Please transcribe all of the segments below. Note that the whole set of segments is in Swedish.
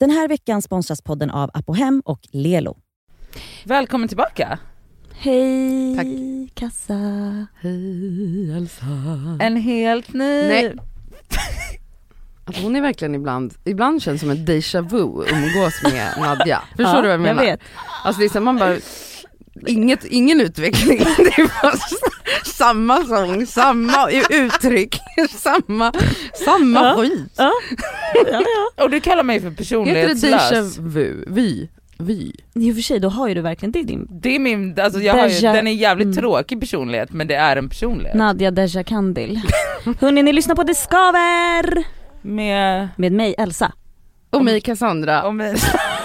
Den här veckan sponsras podden av Apohem och Lelo. Välkommen tillbaka. Hej Tack. kassa. Hej Elsa. En helt ny... Nej. Alltså hon är verkligen ibland, ibland känns som en déjà vu umgås med Nadja. Förstår Ja, du vad jag menar? Jag vet. Alltså det är så man bara, inget, ingen utveckling, det är bara s- samma sång, samma uttryck, samma, samma Ja. skit. Ja. Ja, ja. Och du kallar mig för Heter det personlighetslös. vu? Vy? Vy? I och för sig, då har ju du verkligen, det är din Det är min, alltså jag har ju, den är jävligt Mm. tråkig personlighet men det är en personlighet. Nadja Deja Kandil. Hörni, ni lyssnar på Det Skaver! Med, Med mig Elsa. Och mig Cassandra. och med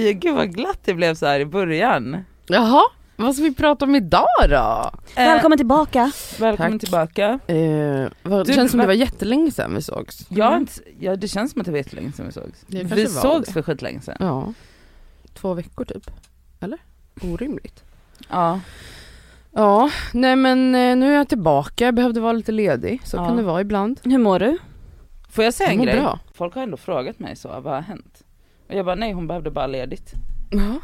Oj, gud vad glatt det blev så här i början. Jaha, vad ska vi prata om idag då? Eh, Välkommen tillbaka. välkommen Tack. tillbaka. Eh, vad, Du, det känns som va- det var jättelänge sedan vi sågs. Har inte, ja, det känns som att det var jättelänge sedan vi sågs. Vi sågs det. för skitlänge sedan. Ja, två veckor typ. Eller? Orimligt. Ja. Ja, nej men eh, nu är jag tillbaka, jag behövde vara lite ledig, så Ja. kan det vara ibland. Hur mår du? Får jag säga Jag en mår grej? bra. Folk har ändå frågat mig så, vad har hänt? Och jag bara nej hon behövde bara ledigt. Ja.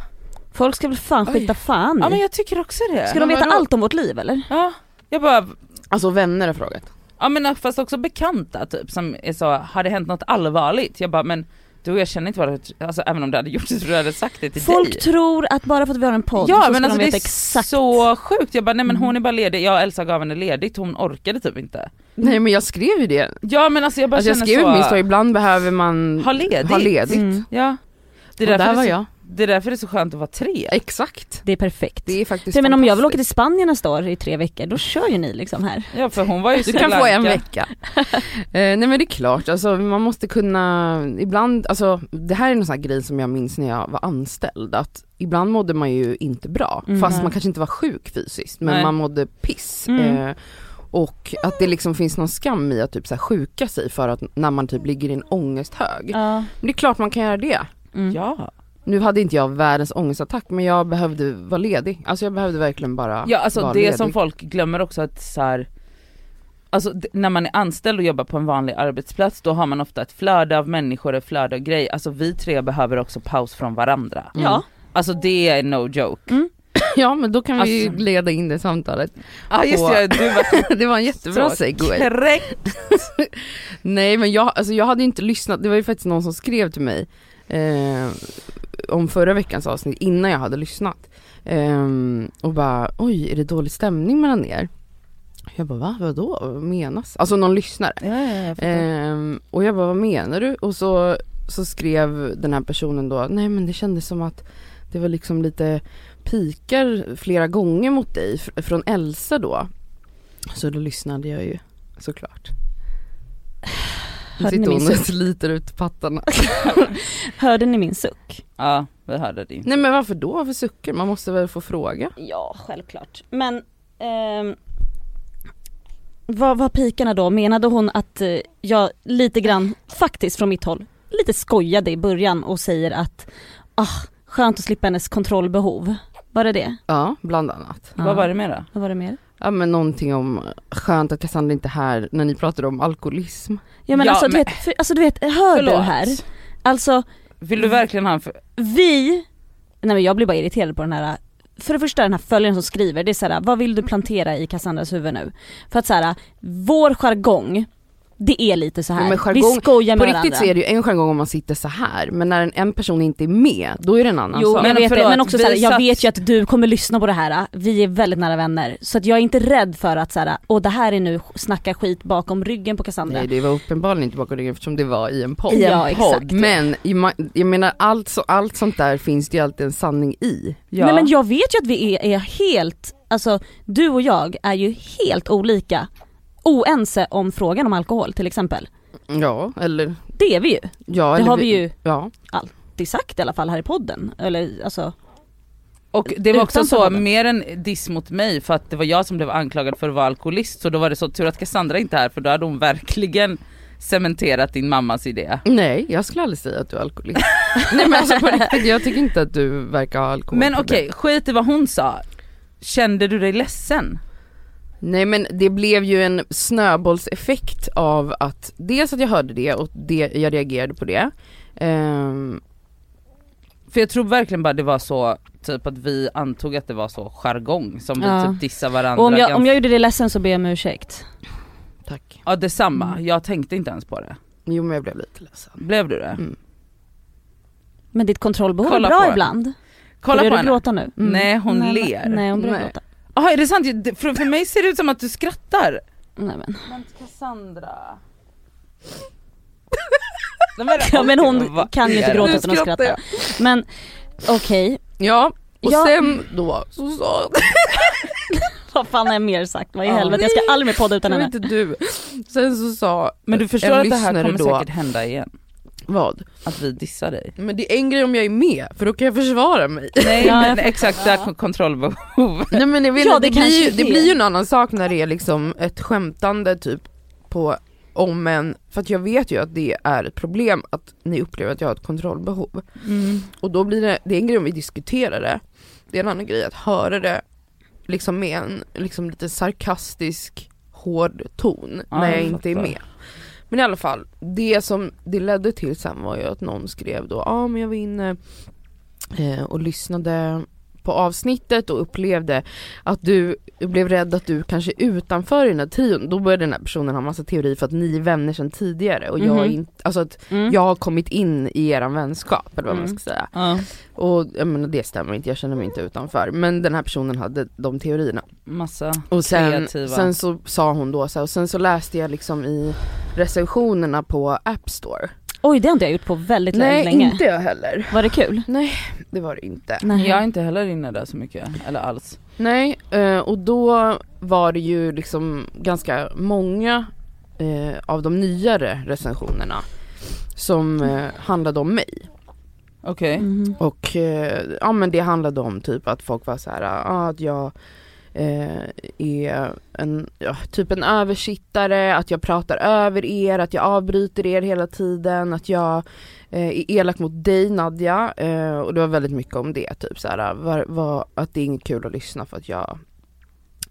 Folk ska väl fan Oj. skita fan Ja men i. jag tycker också det. Ska de Men veta allt om vårt liv eller? Ja, jag bara, Alltså vänner har frågat. ja men fast också bekanta typ som är så, har det hänt något allvarligt? Jag bara men du jag känner inte varandra, alltså även om du hade gjort det så tror jag hade sagt det till Folk dig. tror att bara för att vi har en podd Ja så men ska alltså de det veta är exakt. så sjukt, jag bara nej men Mm. hon är bara ledig, jag och Elsa gav henne ledigt, hon orkade typ inte. Nej men jag skrev ju det. Ja men alltså jag bara Alltså jag känner skrev så, i min story, ibland behöver man ha ledigt. ha ledigt. Mm. Ja. Det är, Och där var så, jag. det är därför det är så skönt att vara tre. Exakt. Det är perfekt. Det är faktiskt men om jag vill åka till. Spanien nästa år i tre veckor, då kör ju ni liksom här. Ja för hon var ju Du kan få en vecka. eh, nej men det är klart, alltså man måste kunna, ibland, alltså det här är en sån här grej som jag minns när jag var anställd, att ibland mådde man ju inte bra, Mm. fast man kanske inte var sjuk fysiskt, men Nej. man mådde piss. Mm. Eh, och att det liksom finns någon skam i att typ så sjuka sig för att när man typ ligger i en ångesthög. Ja. Men det är klart man kan göra det. Mm. Ja. Nu hade inte jag världens ångestattack men jag behövde vara ledig. Alltså jag behövde verkligen bara Ja alltså vara det ledig. som folk glömmer också att så här, Alltså när man är anställd och jobbar på en vanlig arbetsplats då har man ofta ett flöde av människor, ett flöde av grejer. Alltså vi tre behöver också paus från varandra. Mm. Ja. Alltså det är no joke. Ja men då kan vi Alltså- leda in det samtalet. Ja ah, just det, du var det var en jättebra segway. korrekt. Nej men jag, alltså jag hade inte lyssnat, det var ju faktiskt någon som skrev till mig eh, om förra veckans avsnitt innan jag hade lyssnat. Ehm, och bara oj är det dålig stämning mellan er? Jag bara va, vadå, vad menas? Alltså någon lyssnare. Ja, ja, jag. Ehm, och jag bara vad menar du? Och så, så skrev den här personen då, nej men det kändes som att det var liksom lite pikar flera gånger mot dig fr- från Elsa då. Så då lyssnade jag ju såklart. Nu sitter min hon och sliter ut pattarna. Hörde ni min suck? Ja vi hörde det inte. Nej men varför då? Varför suckar? Man måste väl få fråga? Ja, självklart. Men ehm, vad var pikarna då? Menade hon att eh, jag lite grann, faktiskt från mitt håll, lite skojade i början och säger att ah, skönt att slippa hennes kontrollbehov. Var det det? Ja, bland annat. Ja. Vad var det med då? Vad var det mer? Ja men någonting om skönt att Cassandra inte är här när ni pratade om alkoholism. Ja men Ja, alltså, men- Du vet, för, alltså du vet, hör du här? Alltså Vill du verkligen ha en för... vi, nej men jag blir bara irriterad på den här för det första den här följaren som skriver, det är såhär, vad vill du plantera i Cassandras huvud nu? För att såhär, vår jargong, det är lite så här. Ja, men vi jargong- skojar På med riktigt varandra. så är det ju en jargong om man sitter så här men när en, en person inte är med, då är det en annan Jo sak. men vet förlåt, men också vi såhär, jag vet ju att du kommer lyssna på det här, vi är väldigt nära vänner. Så att jag är inte rädd för att såhär, och det här är nu snacka skit bakom ryggen på Cassandra. Nej det var uppenbarligen inte bakom ryggen eftersom det var i en podd. I en Ja, podd. exakt. Men jag menar allt, så, allt sånt där finns det ju alltid en sanning i. Ja. Nej men jag vet ju att vi är, är helt, alltså du och jag är ju helt olika, oense om frågan om alkohol till exempel. Ja eller, Det är vi ju. ja Det har vi ju Ja. alltid sagt i alla fall här i podden. Eller alltså, Och det var också så, podden. mer en diss mot mig för att det var jag som blev anklagad för att vara alkoholist så då var det så tur att Cassandra inte är här för då hade hon verkligen cementerat din mammas idé. Nej jag skulle aldrig säga att du är alkoholist. Nej men alltså på riktigt, jag tycker inte att du verkar ha alkohol. Men okej, skit i vad hon sa. Kände du dig ledsen? Nej men det blev ju en snöbollseffekt av att dels att jag hörde det och det, jag reagerade på det. Ehm, För jag tror verkligen bara det var så, typ att vi antog att det var så jargong som vi Ja. typ dissar varandra. Och om jag, ganska- om jag gjorde dig ledsen så ber jag om ursäkt. tack. Ja detsamma, Mm. jag tänkte inte ens på det. Jo men jag blev lite ledsen. Blev du det? Mm. Men ditt kontrollbehov Kolla är på bra ibland. Kolla Börjar på du henne. gråta nu? Mm. Nej hon nej, ler. Nej hon börjar Nej. gråta. Jaha är det sant? För, för mig ser det ut som att du skrattar. Nej men. Men Cassandra. Ja, men hon kan ju inte gråta utan att skratta. Men okej, Ja, och Ja. sen då så sa vad fan har jag mer sagt? Vad i Ja. helvete, jag ska aldrig mer podda utan henne. inte du. Sen så sa Men du förstår att det här kommer då, säkert hända igen? Vad? Att vi dissar dig? Men det är en grej om jag är med för då kan jag försvara mig. Nej Ja, men exakt, det här kontrollbehov. Nej men jag vet, Ja, ja, det det, blir ju, det blir ju en annan sak när det är liksom ett skämtande typ på om en, för att jag vet ju att det är ett problem att ni upplever att jag har ett kontrollbehov. Mm. Och då blir det, det är en grej om vi diskuterar det, det är en annan grej att höra det liksom med en liksom lite sarkastisk, hård ton Ja, när jag, jag inte är med. Men i alla fall, det som det ledde till sen var ju att någon skrev då, ja ah, men jag var inne eh, och lyssnade på avsnittet och upplevde att du blev rädd att du kanske är utanför i den här trion. Då började den här personen ha massa teori för att ni är vänner sedan tidigare och jag inte, alltså att Mm. jag har kommit in i eran vänskap eller vad man Mm. ska säga. Ja, Och jag menar, det stämmer inte, jag känner mig inte utanför. Men den här personen hade de teorierna. massa Och sen, kreativa. sen så sa hon då så här, och sen så läste jag liksom i recensionerna på App Store. Oj det har inte jag gjort på väldigt Nej länge. inte jag heller. Var det kul? Det var det inte. Nej. Jag är inte heller inne där så mycket, eller alls. Nej, eh, och då var det ju liksom ganska många eh, av de nyare recensionerna som eh, handlade om mig. Okej. Mhm. Och eh, ja men det handlade om typ att folk var så här, ah, att jag eh, är en, ja, typ en översittare, att jag pratar över er, att jag avbryter er hela tiden, att jag eh, är elak mot dig Nadja. Eh, och det var väldigt mycket om det, typ så här, var, var, att det är inget kul att lyssna för att jag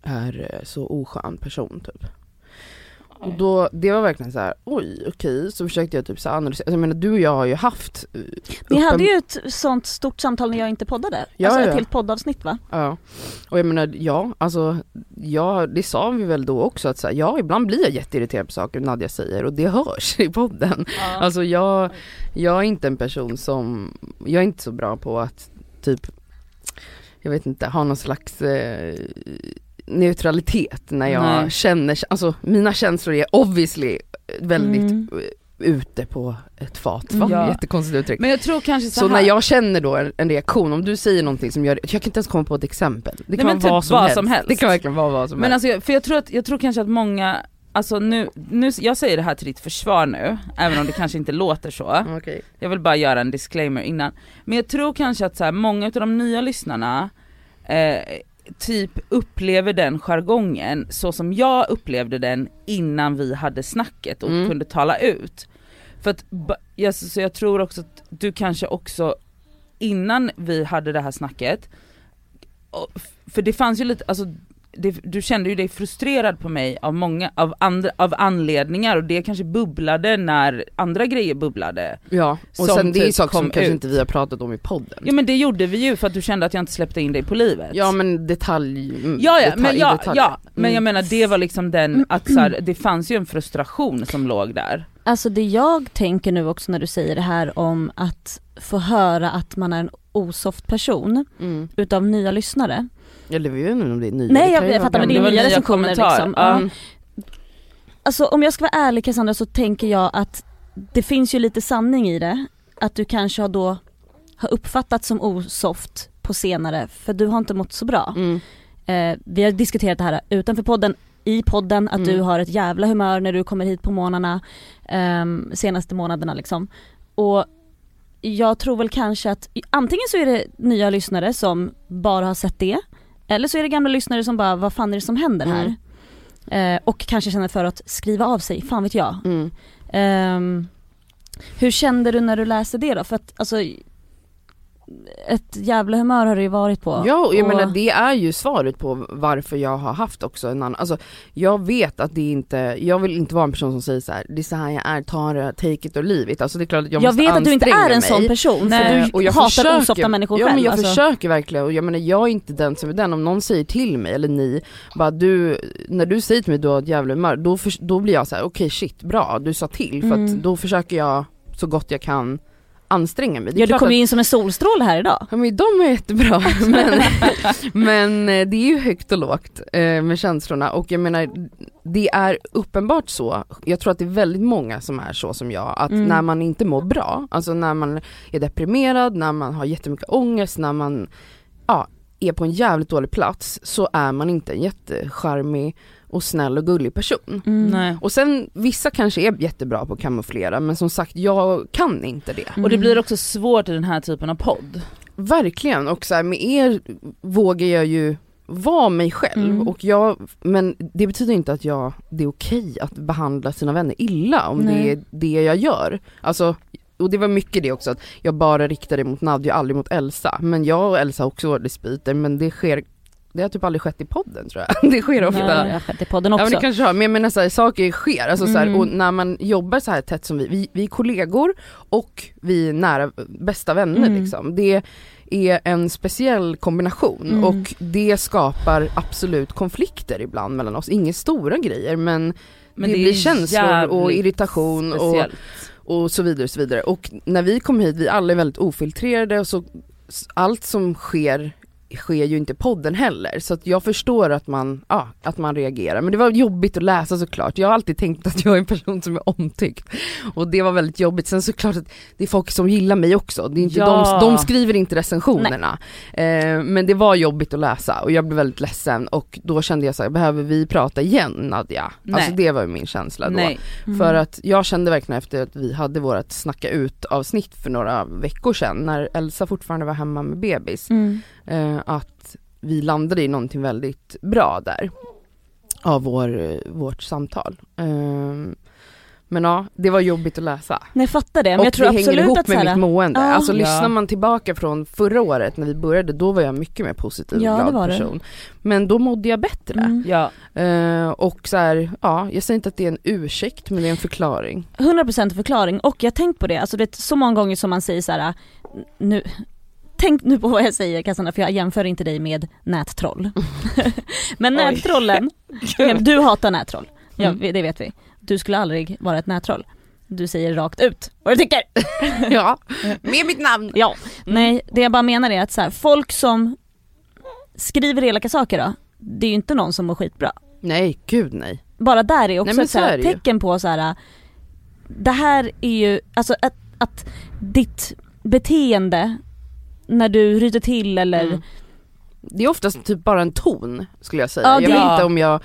är eh, så oskön person typ. Och då, det var verkligen så här, oj okej, så försökte jag typ så analysera, alltså, jag menar du och jag har ju haft eh, Ni hade ju ett sånt stort samtal när jag inte poddade. Ja, alltså ett ja. helt poddavsnitt va? Ja, och jag menar ja, alltså ja, det sa vi väl då också att så här, ja ibland blir jag jätteirriterad på saker Nadja säger och det hörs i podden. Alltså jag, jag är inte en person som, jag är inte så bra på att typ, jag vet inte, ha någon slags eh, neutralitet när jag Nej. känner, alltså mina känslor är obviously väldigt Mm. ute på ett fat, va? Ja. jättekonstigt uttryck. Men jag tror kanske så, Så när jag känner då en, en reaktion, om du säger någonting som gör, jag kan inte ens komma på ett exempel. Det kan Nej, vara vad, typ som, vad helst. som helst. Det kan verkligen vara vad som Men helst. alltså, för jag tror, att, jag tror kanske att många, alltså nu, nu, jag säger det här till ditt försvar nu, även om det kanske inte låter så. Okej. Jag vill bara göra en disclaimer innan. Men jag tror kanske att så här, många av de nya lyssnarna eh, typ upplever den jargongen så som jag upplevde den innan vi hade snacket och Mm. kunde tala ut. För att, jag, så jag tror också att du kanske också innan vi hade det här snacket, för det fanns ju lite, alltså det, du kände ju dig frustrerad på mig av många, av, andra, av anledningar och det kanske bubblade när andra grejer bubblade. Ja, och sen det är typ saker som kom kanske ut. inte vi har pratat om i podden. Ja men det gjorde vi ju för att du kände att jag inte släppte in dig på livet. Ja men detalj, mm, Ja, ja, detalj, men, ja, detaljer. ja, men jag Mm. menar det var liksom den, att så här, det fanns ju en frustration som låg där. Alltså det jag tänker nu också när du säger det här om att få höra att man är en osoft person Mm. utav nya lyssnare. Eller vi vet inte om det är nya. Nej, jag- jag fattar, men det är nya recensioner liksom. Mm. Alltså om jag ska vara ärlig Cassandra så tänker jag att det finns ju lite sanning i det. Att du kanske har då har uppfattats som osoft på senare för du har inte mått så bra. Mm. Eh, vi har diskuterat det här utanför podden, i podden, att Mm. du har ett jävla humör när du kommer hit på morgnarna, ehm, senaste månaderna liksom. Och jag tror väl kanske att antingen så är det nya lyssnare som bara har sett det, eller så är det gamla lyssnare som bara, vad fan är det som händer här? Eh, och kanske känner för att skriva av sig, fan vet jag. Mm. Ehm, hur kände du när du läste det då? För att alltså ett jävla humör har det ju varit på. Ja och jag Och- menar det är ju svaret på varför jag har haft också en annan, alltså jag vet att det inte, jag vill inte vara en person som säger så här: det är så här jag är, ta det, take it or leave it. Alltså det är klart att jag, jag måste vet att du inte är en anstränga sån mig. person Nej, för och du jag hatar försöker- osofta människor Ja själv. men jag alltså. försöker verkligen och jag menar jag är inte den som är den, om någon säger till mig eller ni, bara du, när du säger till mig du har ett jävla humör, då, för, då blir jag så här: okej shit bra du sa till för Mm. att då försöker jag så gott jag kan anstränga mig. Ja du kom ju in som en solstråle här idag. Ja men de är jättebra men, men eh, det är ju högt och lågt eh, med känslorna och jag menar det är uppenbart så, jag tror att det är väldigt många som är så som jag, att Mm. när man inte mår bra, alltså när man är deprimerad, när man har jättemycket ångest, när man ja, är på en jävligt dålig plats så är man inte en jättecharmig och snäll och gullig person. Mm. Och sen vissa kanske är jättebra på att kamouflera men som sagt jag kan inte det. Mm. Och det blir också svårt i den här typen av podd. Verkligen och så här, med er vågar jag ju vara mig själv Mm. och jag, men det betyder inte att jag, det är okej att behandla sina vänner illa om Nej. det är det jag gör. Alltså, och det var mycket det också att jag bara riktade mot Nadja, aldrig mot Elsa. Men jag och Elsa har också varit dispyter men det sker, det har typ aldrig skett i podden tror jag. Det sker ofta. Ja, jag har skett i podden Ja också. men det kanske har, men jag menar så här, saker sker, alltså så här, Mm. och när man jobbar så här tätt som vi, vi, vi är kollegor och vi är nära bästa vänner Mm. liksom. Det är en speciell kombination Mm. och det skapar absolut konflikter ibland mellan oss, inga stora grejer men, Men det, är blir känslor och irritation och, och så vidare och så vidare. Och när vi kom hit, vi alla är väldigt ofiltrerade och så allt som sker sker ju inte podden heller så att jag förstår att man, ja, att man reagerar men det var jobbigt att läsa såklart. Jag har alltid tänkt att jag är en person som är omtyckt och det var väldigt jobbigt. Sen såklart att det är folk som gillar mig också, det är inte Ja. de, de skriver inte recensionerna. Eh, men det var jobbigt att läsa och jag blev väldigt ledsen och då kände jag så här, behöver vi prata igen Nadja? Nej. Alltså det var min känsla då. Nej. Mm. För att jag kände verkligen efter att vi hade vårat snacka ut avsnitt för några veckor sedan när Elsa fortfarande var hemma med bebis, Mm. eh, att vi landade i någonting väldigt bra där av vår, vårt samtal. Eh, men ja, det var jobbigt att läsa. Nej fattar det, men och jag tror det hänger absolut ihop att med så här, mitt mående. Ja. alltså Ja. lyssnar man tillbaka från förra året när vi började, då var jag mycket mer positiv och Ja, glad var det. person. Men då mådde jag bättre. Mm. Ja. Eh, och så här, ja, jag säger inte att det är en ursäkt men det är en förklaring. 100% förklaring och jag har tänkt på det, alltså det är så många gånger som man säger så här. nu, tänk nu på vad jag säger Cassandra för jag jämför inte dig med nättroll. Men nättrollen, du hatar nättroll, ja, Mm. det vet vi. Du skulle aldrig vara ett nättroll. Du säger rakt ut vad du tycker. ja, med mitt namn. Ja, nej det jag bara menar är att så här, folk som skriver elaka saker då, det är ju inte någon som mår skitbra. Nej, gud nej. Bara där är också Nej, så här, är tecken på så här. det här är ju, alltså att, att ditt beteende när du ryter till eller Mm. Det är oftast typ bara en ton skulle jag säga. Ja, jag det- vet inte om jag,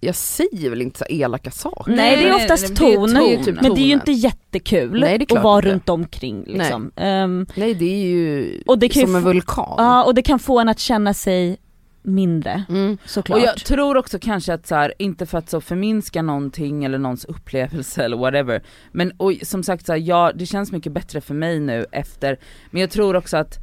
jag säger väl inte så elaka saker. Nej, det är nej, oftast nej, ton, ton. Det är typ men det är ju inte jättekul Nej, att vara inte. runt omkring liksom. Ehm, Nej det är ju Och det ju som en få- vulkan. ja och det kan få en att känna sig mindre Mm. såklart. Och jag tror också kanske att så här, inte för att så förminska någonting eller någons upplevelse eller whatever, men och som sagt så här, ja det känns mycket bättre för mig nu efter, men jag tror också att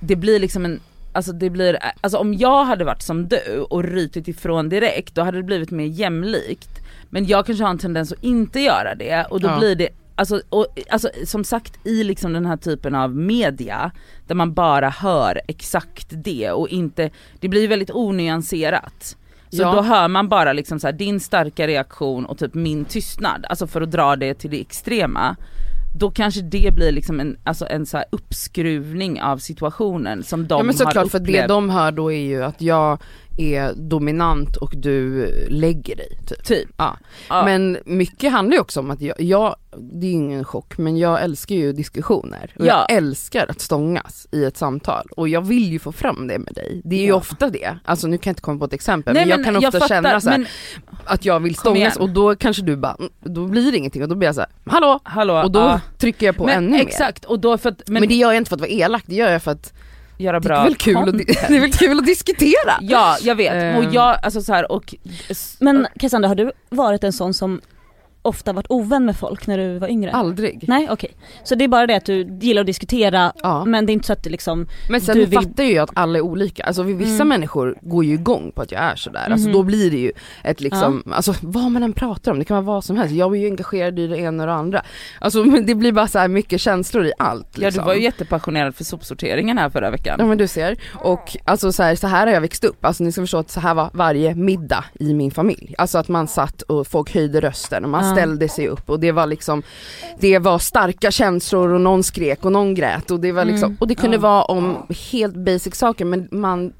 det blir liksom en Alltså det blir, alltså om jag hade varit som du och rytit ifrån direkt då hade det blivit mer jämlikt. Men jag kanske har en tendens att inte göra det och då Ja. blir det, alltså, och, alltså som sagt i liksom den här typen av media där man bara hör exakt det och inte, det blir väldigt onyanserat. Så Ja. då hör man bara liksom så här, din starka reaktion och typ min tystnad, alltså för att dra det till det extrema. Då kanske det blir liksom en, alltså en så här uppskruvning av situationen som de ja men såklart har för upplevt. det de hör då är ju att jag är dominant och du lägger dig typ. Typ. Ja. Ja. Men mycket handlar ju också om att jag, jag, det är ingen chock men jag älskar ju diskussioner och Ja. jag älskar att stångas i ett samtal och jag vill ju få fram det med dig. Det är ju Ja. ofta det, alltså nu kan jag inte komma på ett exempel Nej, men jag kan ofta fattar, känna så här, men, att jag vill stångas och då kanske du bara, mm, då blir det ingenting och då blir jag så här, hallå? Hallå, Och då ja. trycker jag på men, ännu mer. Exakt, och då för att, men, Men, det gör jag inte för att vara elak, det gör jag för att göra det bra är väl kul, att, det är väl kul att diskutera. Ja jag vet, och jag, alltså så här, och Men Cassandra har du varit en sån som ofta varit ovän med folk när du var yngre? Aldrig. Nej okej. Så det är bara det att du gillar att diskutera Ja. men det är inte så att du liksom, Men sen Du vill- fattar ju jag att alla är olika, alltså vissa Mm. människor går ju igång på att jag är sådär, alltså Mhm. då blir det ju ett liksom, alltså vad man än pratar om, det kan vara vad som helst, jag är ju engagerad i det ena och det andra. Alltså men det blir bara så här mycket känslor i allt Ja liksom. du var ju jättepassionerad för sopsorteringen här förra veckan. Ja men du ser, och alltså så här, så här har jag växt upp, alltså ni ska förstå att så här var varje middag i min familj. Alltså att man satt och folk höjde rösten och man Ja. Ställde sig upp och det var liksom, det var starka känslor och någon skrek och någon grät och det var liksom, Mm. och det kunde vara om helt basic saker men man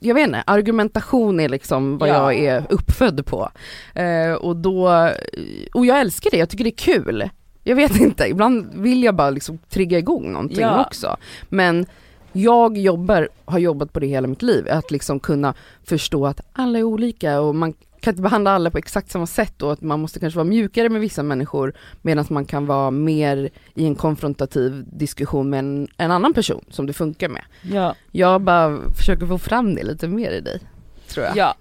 jag vet inte, argumentation är liksom vad Ja. jag är uppfödd på. Eh, och då, och jag älskar det, jag tycker det är kul. Jag vet inte, ibland vill jag bara liksom trigga igång någonting Ja. också. Men jag jobbar, har jobbat på det hela mitt liv, att liksom kunna förstå att alla är olika och man kan inte behandla alla på exakt samma sätt och att man måste kanske vara mjukare med vissa människor medan man kan vara mer i en konfrontativ diskussion med en, en annan person som det funkar med. Ja. Jag bara försöker få fram det lite mer i dig, tror jag. ja.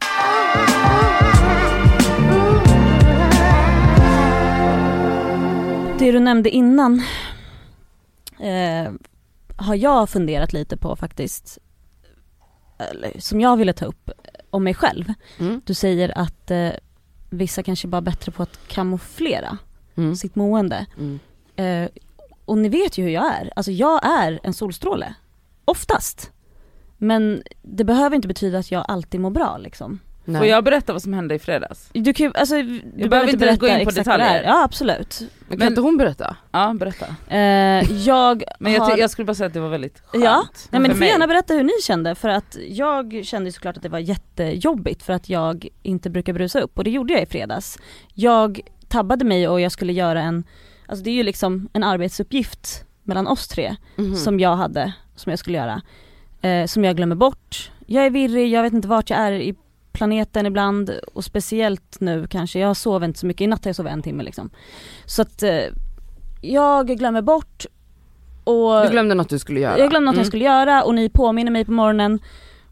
det du nämnde innan eh, har jag funderat lite på faktiskt, eller, som jag ville ta upp om mig själv. Mm. Du säger att eh, vissa kanske bara är bättre på att kamouflera Mm. sitt mående. Mm. Eh, och ni vet ju hur jag är, alltså jag är en solstråle. Oftast. Men det behöver inte betyda att jag alltid mår bra liksom. Nej. Får jag berätta vad som hände i fredags? Du kan alltså, du, behöver inte gå in på detaljer. Ja absolut. Men kan Men- inte hon berätta? Ja berätta. Eh, jag Men jag, har... jag skulle bara säga att det var väldigt skönt. Ja, Nej men du får mig. gärna berätta hur ni kände för att jag kände såklart att det var jättejobbigt för att jag inte brukar brusa upp och det gjorde jag i fredags. Jag tabbade mig och jag skulle göra en, alltså det är ju liksom en arbetsuppgift mellan oss tre Mhm. som jag hade, som jag skulle göra. Eh, som jag glömmer bort. Jag är virrig, jag vet inte vart jag är i planeten ibland och speciellt nu kanske, jag sover inte så mycket, i natt har jag sovit en timme liksom. Så att eh, jag glömmer bort och Du glömde något du skulle göra? jag glömde något Mm. jag skulle göra och ni påminner mig på morgonen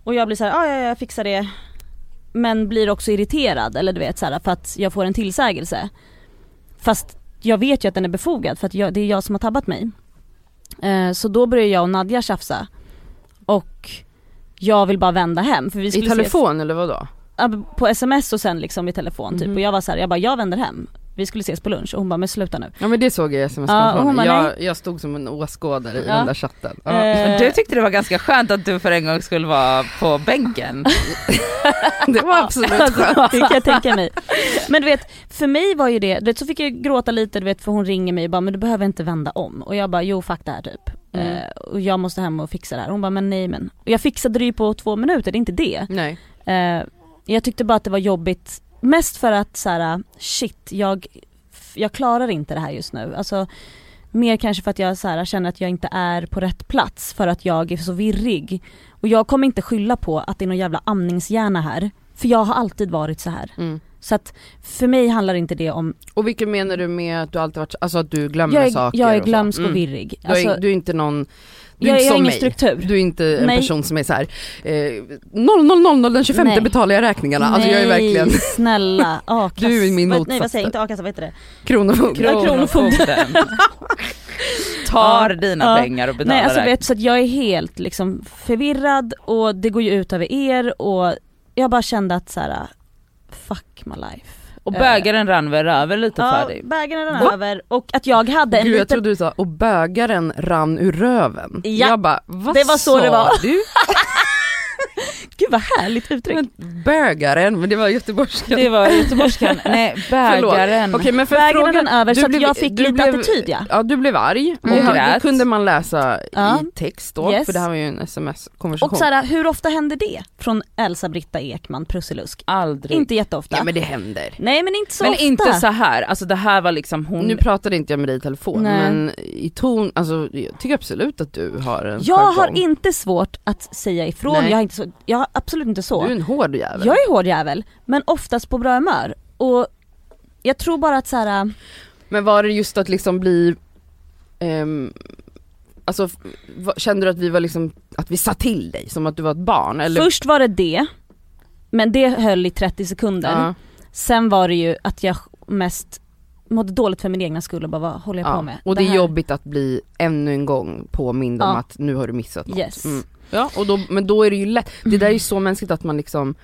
och jag blir så här, "Ah, ja ja jag fixar det. Men blir också irriterad eller du vet så här, för att jag får en tillsägelse. Fast jag vet ju att den är befogad för att jag, det är jag som har tabbat mig. Eh, så då börjar jag och Nadja tjafsa. Och jag vill bara vända hem för vi I skulle ses telefon eller vadå? På sms och sen liksom i telefon typ Mhm. och jag var så här, jag bara jag vänder hem. Vi skulle ses på lunch och hon bara men sluta nu. Ja men det såg jag i sms Ja, och hon bara, jag, jag stod som en åskådare i Ja. den där chatten. Ja. Men du tyckte det var ganska skönt att du för en gång skulle vara på bänken. det var absolut Alltså, skönt. det kan jag tänka mig. Men du vet, för mig var ju det, du vet så fick jag gråta lite du vet för hon ringer mig och bara men du behöver inte vända om. Och jag bara jo fuck det här typ. Mm. Eh, och jag måste hem och fixa det här. Hon bara men nej men. Och jag fixade det ju på två minuter, det är inte det. Nej. Eh, jag tyckte bara att det var jobbigt, mest för att så här, shit jag, jag klarar inte det här just nu. Alltså mer kanske för att jag så här, känner att jag inte är på rätt plats för att jag är så virrig. Och jag kommer inte skylla på att det är någon jävla amningshjärna här. För jag har alltid varit så här. Mm. Så att för mig handlar inte det om, Och vilket menar du med att du alltid varit, alltså att du glömmer jag är, saker jag är glömsk och Mm. virrig. Du är, Alltså, du är inte någon, du är jag inte har som ingen mig. struktur. Du är inte en Nej. person som är så här. Eh, 0000 den 25 Nej. betalar jag räkningarna. Alltså jag är Nej, verkligen snälla, a-kassa. Du är min vad- Nej vad motsats säger jag, inte a-kassa, vad heter det? kronofogde. Ja, kronofogden. Tar dina ja. pengar och betalar Nej alltså vet så att jag är helt liksom förvirrad och det går ju ut över er och jag bara kände att så här, fuck my life. Och bägaren rann väl över lite Ja, för dig? bägaren rann Va? över och att jag hade en Gud jag liten, trodde du sa, och bögaren rann ur röven. Ja, jag bara, vad det var så sa det var. du? gud vad härligt uttryck. Men bögaren, men det var göteborgska. Det var göteborgskan, nej bägaren. Okej men för Bägaren fråga, rann över så blev- jag fick lite blev- attityd ja. Ja du blev arg och Mm. Grät. kunde man läsa Ja. i text då, Yes. för det här var ju en sms-konversation. Och så här, hur ofta händer det från Elsa-Britta Ekman, Prussilusk? Aldrig. Inte jätteofta. Ja men det händer. Nej men inte så men ofta. inte så här. alltså det här var liksom hon... Nu pratade inte jag med dig i telefon Nej. men i ton, alltså jag tycker absolut att du har en jag har jargong. inte svårt att säga ifrån, Nej. jag har, inte så, jag har absolut inte så. Du är en hård jävel. Jag är hård jävel, men oftast på bra humör. och jag tror bara att så här. Men var det just att liksom bli, ehm, alltså kände du att vi var liksom, att vi sa till dig som att du var ett barn eller? först var det det, men det höll i 30 sekunder. ja, Sen var det ju att jag mest mådde dåligt för min egna skull och bara vad håller jag på ja. med? Och det, är här- jobbigt att bli ännu en gång påmind om Ja. att nu har du missat något. Yes. Mm. Ja, och då, men då är det ju lätt, det där är ju så mänskligt att man liksom,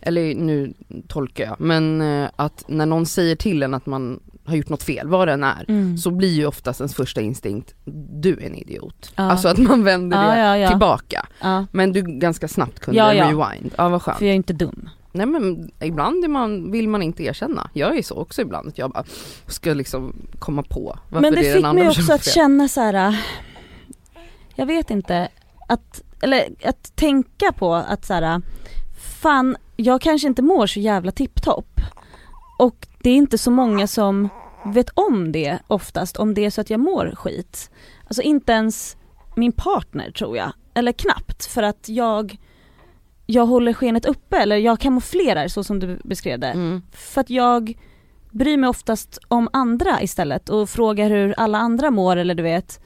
eller nu tolkar jag, men eh, att när någon säger till en att man har gjort något fel, vad det än är, Mm. så blir ju oftast ens första instinkt, du är en idiot. Ja. Alltså att man vänder Ja, det ja, tillbaka. Men du ganska snabbt kunde Ja, ja. rewind. Ja vad skönt. för jag är inte dum. Nej men ibland är man, vill man inte erkänna. Jag är så också ibland att jag bara ska liksom komma på varför Men det är den fick andra mig också att känna så här. jag vet inte, att, eller att tänka på att så här, fan jag kanske inte mår så jävla tipptopp. Och det är inte så många som vet om det oftast, om det är så att jag mår skit. Alltså inte ens min partner tror jag, eller knappt för att jag jag håller skenet uppe eller jag kamouflerar så som du beskrev det. Mm. För att jag bryr mig oftast om andra istället och frågar hur alla andra mår eller du vet.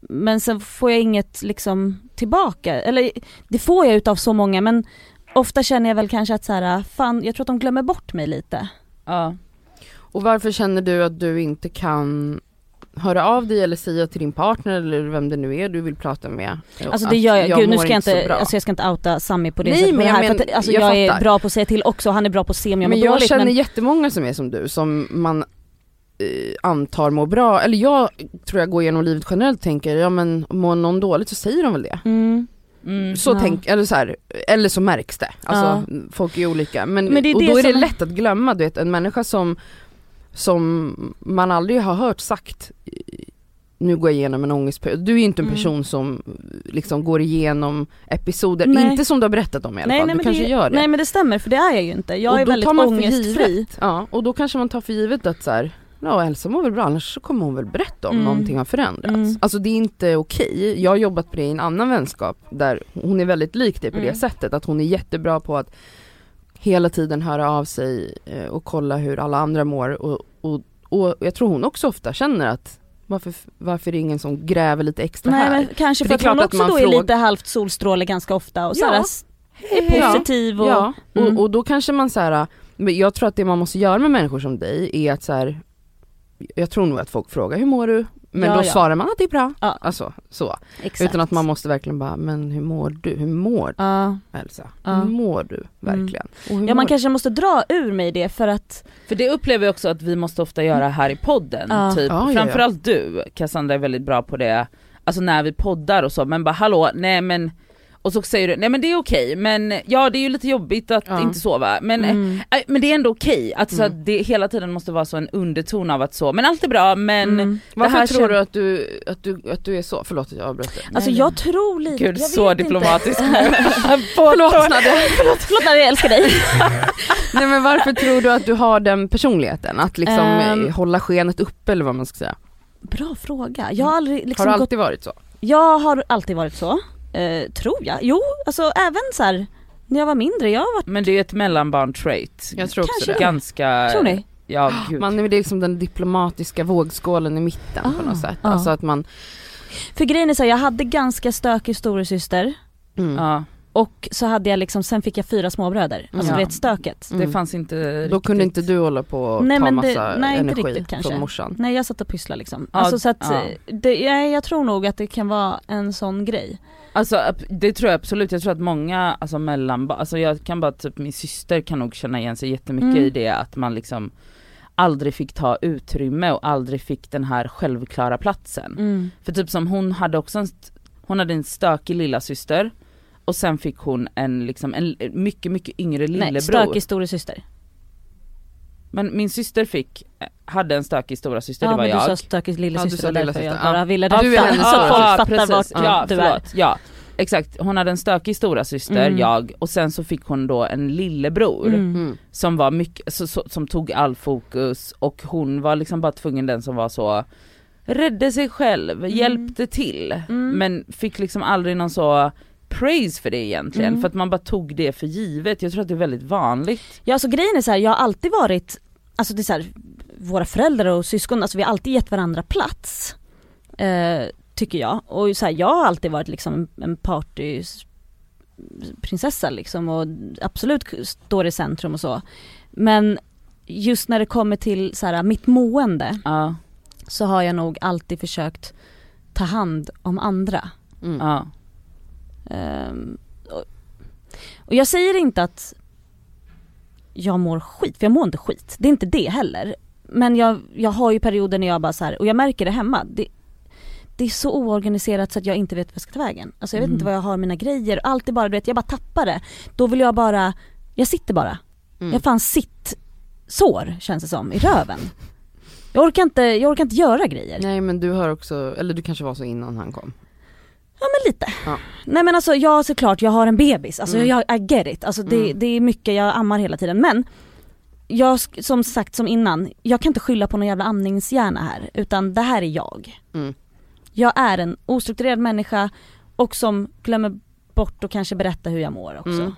Men sen får jag inget liksom tillbaka, eller det får jag utav så många men ofta känner jag väl kanske att så här, fan jag tror att de glömmer bort mig lite. Ja. Och varför känner du att du inte kan höra av dig eller säga till din partner eller vem det nu är du vill prata med? Alltså det gör jag, gud nu ska jag inte, alltså jag ska inte outa Sami på det Nej, sättet men här jag för att, men- alltså jag jag, är bra på att säga till också, han är bra på att se om jag mår men jag dåligt känner men jättemånga som är som du som man antar mår bra, eller jag tror jag går igenom livet generellt och tänker ja men mår någon dåligt så säger de väl det. mm. Mm. Så Ja. tänk, eller så här, eller så märks det. Alltså folk är olika. Men, Men det är och då är det lätt att glömma, du vet en människa som, som man aldrig har hört sagt nu går jag igenom en ångestperiod. Du är ju inte en Mm. person som liksom går igenom episoder, Nej. inte som du har berättat om i alla nej, fall, nej, du men kanske det, gör det. nej men det stämmer för det är jag ju inte, jag Och är väldigt ångestfri. Ja, och då kanske man tar för givet att så här, ja Elsa mår väl bra annars så kommer hon väl berätta om Mm. någonting har förändrats. Mm. Alltså det är inte okej. Jag har jobbat på det i en annan vänskap där hon är väldigt lik dig på det Mm. sättet att hon är jättebra på att hela tiden höra av sig eh, och kolla hur alla andra mår och, och, och jag tror hon också ofta känner att varför, varför är det ingen som gräver lite extra Nej här? men kanske För för, det att hon att också man då är lite halvt solstråle ganska ofta och Ja. såhär s- är positiv och Ja, Mm. och, och då kanske man så här, men jag tror att det man måste göra med människor som dig är att så här, jag tror nog att folk frågar hur mår du? Men Ja, då ja. svarar man att det är bra. Ja. Alltså så. exakt. Utan att man måste verkligen bara, men hur mår du? Hur mår Ja. du Elsa? Ja. Mm. Hur mår du verkligen? Och hur ja man kanske måste dra ur mig det för att, För det upplever jag också att vi måste ofta göra här i podden, Ja. typ. Ja, ja, ja. framförallt du Cassandra är väldigt bra på det, alltså när vi poddar och så, men bara hallå, nej men och så säger du, nej men det är okej, men ja det är ju lite jobbigt att Ja. inte sova, men, mm. äh, men det är ändå okej, att så Mm. att det hela tiden måste vara så en underton av att så, men allt är bra men Mm. Varför här tror du att du, att du att du är så? Förlåt att jag avbröt dig. Alltså Nej, jag tror lite, Gud jag så diplomatisk. Förlåt Nadja. förlåt, förlåt när jag älskar dig. Nej men varför tror du att du har den personligheten? Att liksom eh, hålla skenet uppe eller vad man ska säga? Bra fråga, jag har aldrig liksom har det gått, alltid varit så? jag har alltid varit så, eh, tror jag. Jo, alltså även så här när jag var mindre, jag har varit, Men det är ett mellanbarn-trait. Jag tror också Kanske det. Ganska, tror ni? ja gud. Man är liksom den diplomatiska vågskålen i mitten på Ah, något sätt. ah. Alltså att man, För grejen är så här, jag hade ganska stökig storasyster mm. ja, och så hade jag liksom, sen fick jag fyra småbröder. Alltså Ja. du vet stöket. Mm. det fanns inte Då kunde riktigt. inte du hålla på och Nej, ta men det- massa nej, inte energi riktigt kanske. från morsan. Nej jag satt och pysslade liksom. Ja, alltså så att, ja. det, jag, jag tror nog att det kan vara en sån grej. Alltså det tror jag absolut, jag tror att många, alltså mellan, alltså jag kan bara typ min syster kan nog känna igen sig jättemycket Mm. i det att man liksom aldrig fick ta utrymme och aldrig fick den här självklara platsen. Mm. För typ som hon hade också en, hon hade en stökig lilla syster och sen fick hon en liksom en mycket mycket yngre Nej, lillebror. stökig storasyster. Men min syster fick, eh, hade en stökig stora syster Ja det var men jag. du sa stökig lillasyster, Ja, därför jag bara ja. ville Ja, rätta du är hennes så stora. folk Ja, fattar precis. vart ja, du är. Ja, exakt. Hon hade en stökig stora syster Mm. jag, och sen så fick hon då en lillebror Mm. Mm. som var mycket, så, så, som tog all fokus och hon var liksom bara tvungen den som var så räddade sig själv, hjälpte till Mm. men fick liksom aldrig någon så praise för det egentligen, Mm. för att man bara tog det för givet. Jag tror att det är väldigt vanligt. Ja alltså grejen är så här, jag har alltid varit, alltså det är så här, våra föräldrar och syskon, alltså vi har alltid gett varandra plats. Eh, tycker jag. Och så här, jag har alltid varit liksom en partyprinsessa liksom och absolut står i centrum och så. Men just när det kommer till så här, mitt mående Ja, så har jag nog alltid försökt ta hand om andra. Mm. ja. Ehm, och, och jag säger inte att jag mår skit, för jag mår inte skit. Det är inte det heller. Men jag, jag har ju perioder när jag bara så här, och jag märker det hemma. Det, det är så oorganiserat så att jag inte vet vad jag ska ta vägen. Alltså jag vet Mm. inte var jag har mina grejer. Allt är bara, du vet, jag bara tappar det. Då vill jag bara, jag sitter bara. Mm. Jag fan sitt sår känns det som, i röven. Jag orkar inte, jag orkar inte göra grejer. Nej men du har också, eller du kanske var så innan han kom. Ja men lite. Ja. Nej men alltså jag såklart, jag har en bebis, alltså Mm. jag, I get it. Alltså det, Mm. det är mycket, jag ammar hela tiden men jag, som sagt som innan, jag kan inte skylla på någon jävla amningshjärna här utan det här är jag. Mm. Jag är en ostrukturerad människa och som glömmer bort att kanske berätta hur jag mår också. Mm.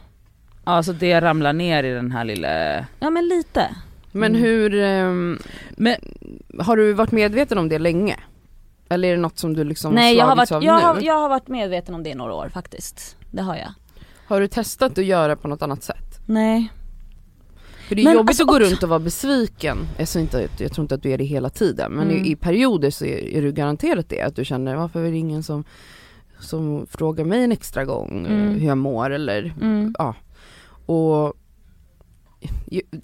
Ja så det ramlar ner i den här lilla... Ja men lite. Men Mm. hur, ehm, Men har du varit medveten om det länge? Eller är det något som du liksom Nej jag har, varit, jag, av har, nu? jag har varit medveten om det i några år faktiskt. Det har jag. Har du testat att göra på något annat sätt? Nej. För det är Men jobbigt alltså att gå runt och vara besviken, jag, tror inte, jag tror inte att du är det hela tiden men Mm. i, i perioder så är, är du garanterat det, att du känner varför är det ingen som, som frågar mig en extra gång Mm. hur jag mår eller Mm. ja. Och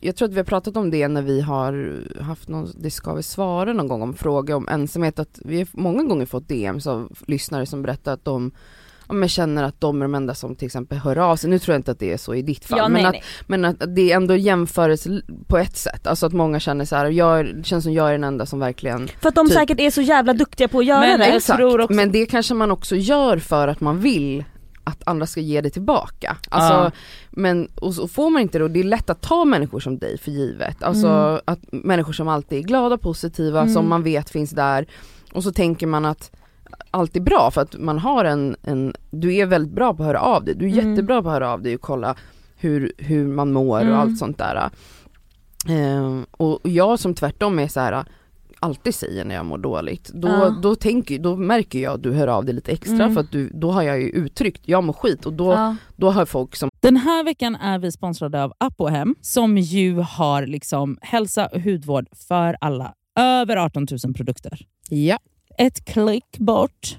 jag, tror att vi har pratat om det när vi har haft någon, det ska vi svara någon gång om fråga om ensamhet, att vi har många gånger fått DMs av lyssnare som berättar att de men känner att de är de enda som till exempel hör av sig, nu tror jag inte att det är så i ditt fall, Ja, men, nej, att, nej. men att det är ändå jämförelse på ett sätt, alltså att många känner så här, jag, det känns som jag är den enda som verkligen För att de Typ. säkert är så jävla duktiga på att göra Men det. Exakt, men det kanske man också gör för att man vill att andra ska ge det tillbaka. Alltså, Ja. men, och så får man inte det och det är lätt att ta människor som dig för givet. Alltså Mm. att människor som alltid är glada, positiva, Mm. som man vet finns där och så tänker man att allt är bra för att man har en, en du är väldigt bra på att höra av dig, du är Mm. jättebra på att höra av dig och kolla hur, hur man mår Mm. och allt sånt där. Ehm, och jag som tvärtom är så här alltid säger när jag mår dåligt, då, Ja. då, tänker, då märker jag att du hör av dig lite extra Mm. för att du, då har jag ju uttryckt, jag mår skit och då, Ja. då har folk som Den här veckan är vi sponsrade av Apohem som ju har liksom hälsa och hudvård för alla. Över 18 000 produkter. Ja. Ett klick bort.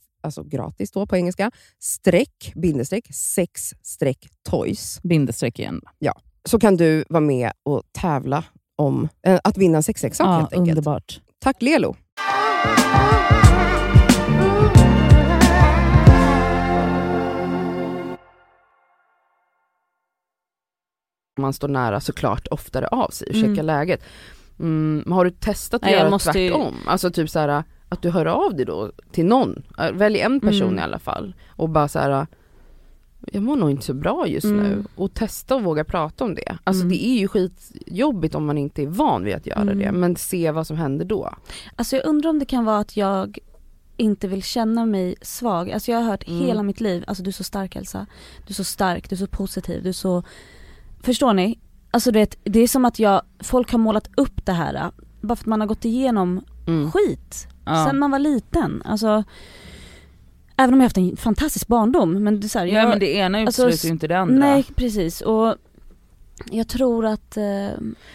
alltså gratis då på engelska, streck, bindestreck, sex streck toys. Bindestreck igen. Så kan du vara med och tävla om eh, att vinna en sexleksak Ja, helt enkelt. underbart. Tack Lelo! Man står nära såklart oftare av sig och Mm. checkar läget. Mm, har du testat att Nej, jag göra måste tvärtom? Alltså typ så här, att du hör av dig då till någon. Äh, Välj en person Mm. i alla fall och bara så här. Jag mår nog inte så bra just Mm. nu och testa och våga prata om det. Alltså Mm. det är ju skitjobbigt om man inte är van vid att göra Mm. det men se vad som händer då. Alltså jag undrar om det kan vara att jag inte vill känna mig svag. Alltså jag har hört Mm. hela mitt liv, alltså du är så stark Elsa. Du är så stark, du är så positiv, du är så... Förstår ni? Alltså det, det är som att jag, folk har målat upp det här äh, bara för att man har gått igenom Mm. skit Ja. sen man var liten. Alltså, även om jag haft en fantastisk barndom men det är så här, Ja jag, men det ena alltså, utesluter ju inte det andra. Nej precis och jag tror att, eh,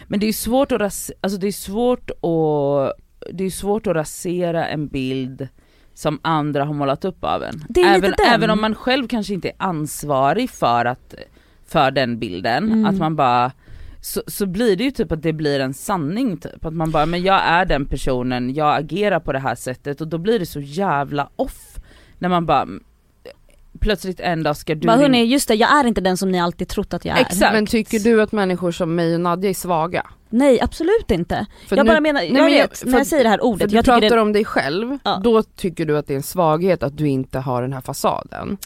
Men det är svårt att ras- alltså det är svårt att, det är svårt att rasera en bild som andra har målat upp av en. Det är lite även, även om man själv kanske inte är ansvarig för, att, för den bilden, Mm. att man bara så, så blir det ju typ att det blir en sanning typ, att man bara men jag är den personen, jag agerar på det här sättet och då blir det så jävla off när man bara plötsligt en dag ska du bara hörni just det, jag är inte den som ni alltid trott att jag är. Exakt. Men tycker du att människor som mig och Nadja är svaga? Nej absolut inte. För jag nu- bara menar, jag men vet för när jag säger det här För ordet, du jag pratar tycker det, om dig själv, Ja. då tycker du att det är en svaghet att du inte har den här fasaden.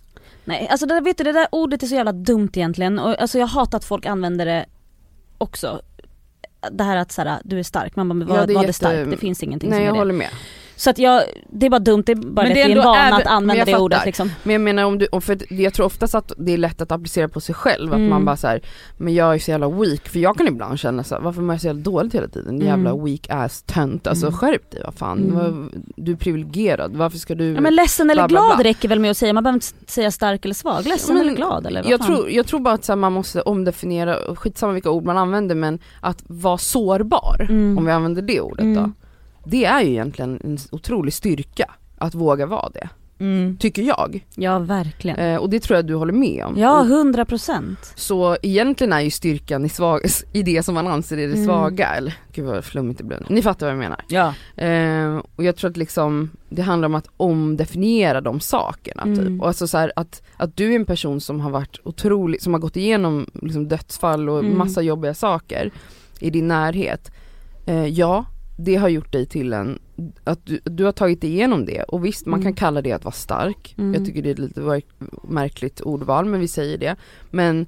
nej alltså det, vet du, det där ordet är så jävla dumt egentligen och alltså jag hatar att folk använder det också. Det här att såhär, du är stark, man bara men Ja, det är vad är jätte- stark? Det finns ingenting Nej som jag är det. håller med. Så att jag, det är bara dumt, det är bara Men det, det är en vana även- att använda det ordet fattar. liksom. Men jag menar om du, för jag tror oftast att det är lätt att applicera på sig själv, att Mm. man bara så här, men jag är så jävla weak, för jag kan ibland känna så här, varför mår jag så jävla dåligt hela tiden? Mm. Jävla weak ass tönt, alltså Mm. skärp dig vad fan, Mm. Du är privilegierad, varför ska du Ja men ledsen eller bla, bla, glad bla. räcker väl med att säga, man behöver inte säga stark eller svag, ledsen Men eller glad eller vad jag, fan? tror, jag tror bara att här, man måste omdefiniera, skitsamma vilka ord man använder men att vara sårbar, Mm. om vi använder det ordet Mm. då. Det är ju egentligen en otrolig styrka att våga vara det, Mm. tycker jag. Ja verkligen. Eh, och det tror jag du håller med om. Ja hundra procent. så egentligen är ju styrkan i, svag, i det som man anser är det Mm. svaga, eller gud vad flummigt det blev. Ni fattar vad jag menar. Ja. Eh, och jag tror att liksom, det handlar om att omdefiniera de sakerna Mm. typ. Och alltså så här, att, att du är en person som har varit otrolig, som har gått igenom liksom dödsfall och Mm. massa jobbiga saker i din närhet. Eh, ja, det har gjort dig till en, att du, du har tagit dig igenom det och visst man Mm. kan kalla det att vara stark. Mm. Jag tycker det är ett lite märkligt ordval men vi säger det. Men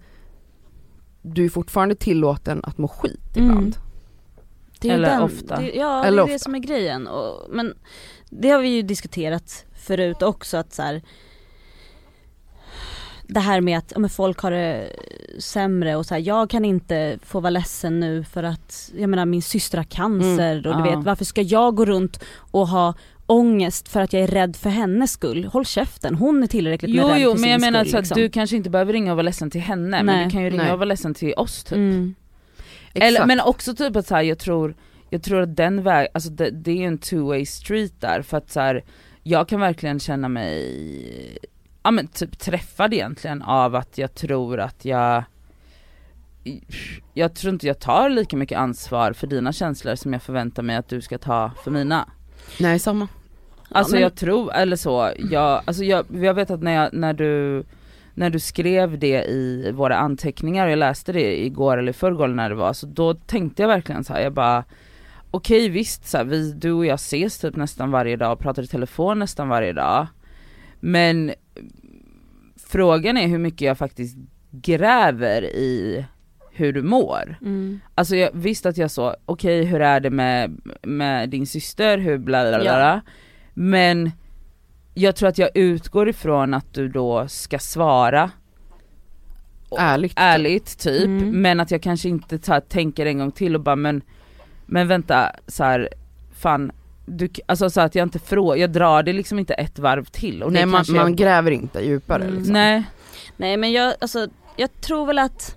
du är fortfarande tillåten att må skit Mm. ibland. Det är ju Eller den, ofta. Det, ja Eller det är det ofta. som är grejen. Och, men det har vi ju diskuterat förut också att så här, det här med att ja, men folk har det sämre och så här, jag kan inte få vara ledsen nu för att, jag menar min syster har cancer och du Ja. vet varför ska jag gå runt och ha ångest för att jag är rädd för hennes skull? Håll käften, hon är tillräckligt med Jo rädd jo för men jag sin menar skull, så att liksom. du kanske inte behöver ringa och vara ledsen till henne men Nej. du kan ju ringa Nej. och vara ledsen till oss typ. mm. Eller, men också typ att så här, jag tror, jag tror att den väg, alltså det, det är ju en two way street där för att så här, jag kan verkligen känna mig, ja men typ träffad egentligen av att jag tror att jag jag tror inte jag tar lika mycket ansvar för dina känslor som jag förväntar mig att du ska ta för mina. Nej samma. Alltså men- jag tror, eller så, jag, alltså jag, jag vet att när, jag, när du när du skrev det i våra anteckningar och jag läste det igår eller i förrgår när det var, så då tänkte jag verkligen så här, jag bara Okej visst, så här, vi, du och jag ses typ nästan varje dag och pratar i telefon nästan varje dag Men frågan är hur mycket jag faktiskt gräver i hur du mår. Mm. Alltså jag, visst att jag så, okej hur är det med, med din syster, hur bla bla bla, Ja. Men jag tror att jag utgår ifrån att du då ska svara Ärligt. ärligt typ, Mm. men att jag kanske inte tar, tänker en gång till och bara men, men vänta så här, fan, du, alltså så att jag inte frå, jag drar det liksom inte ett varv till och Nej man, man jag, gräver inte djupare Mm. liksom. Nej, Nej men jag, alltså, jag tror väl att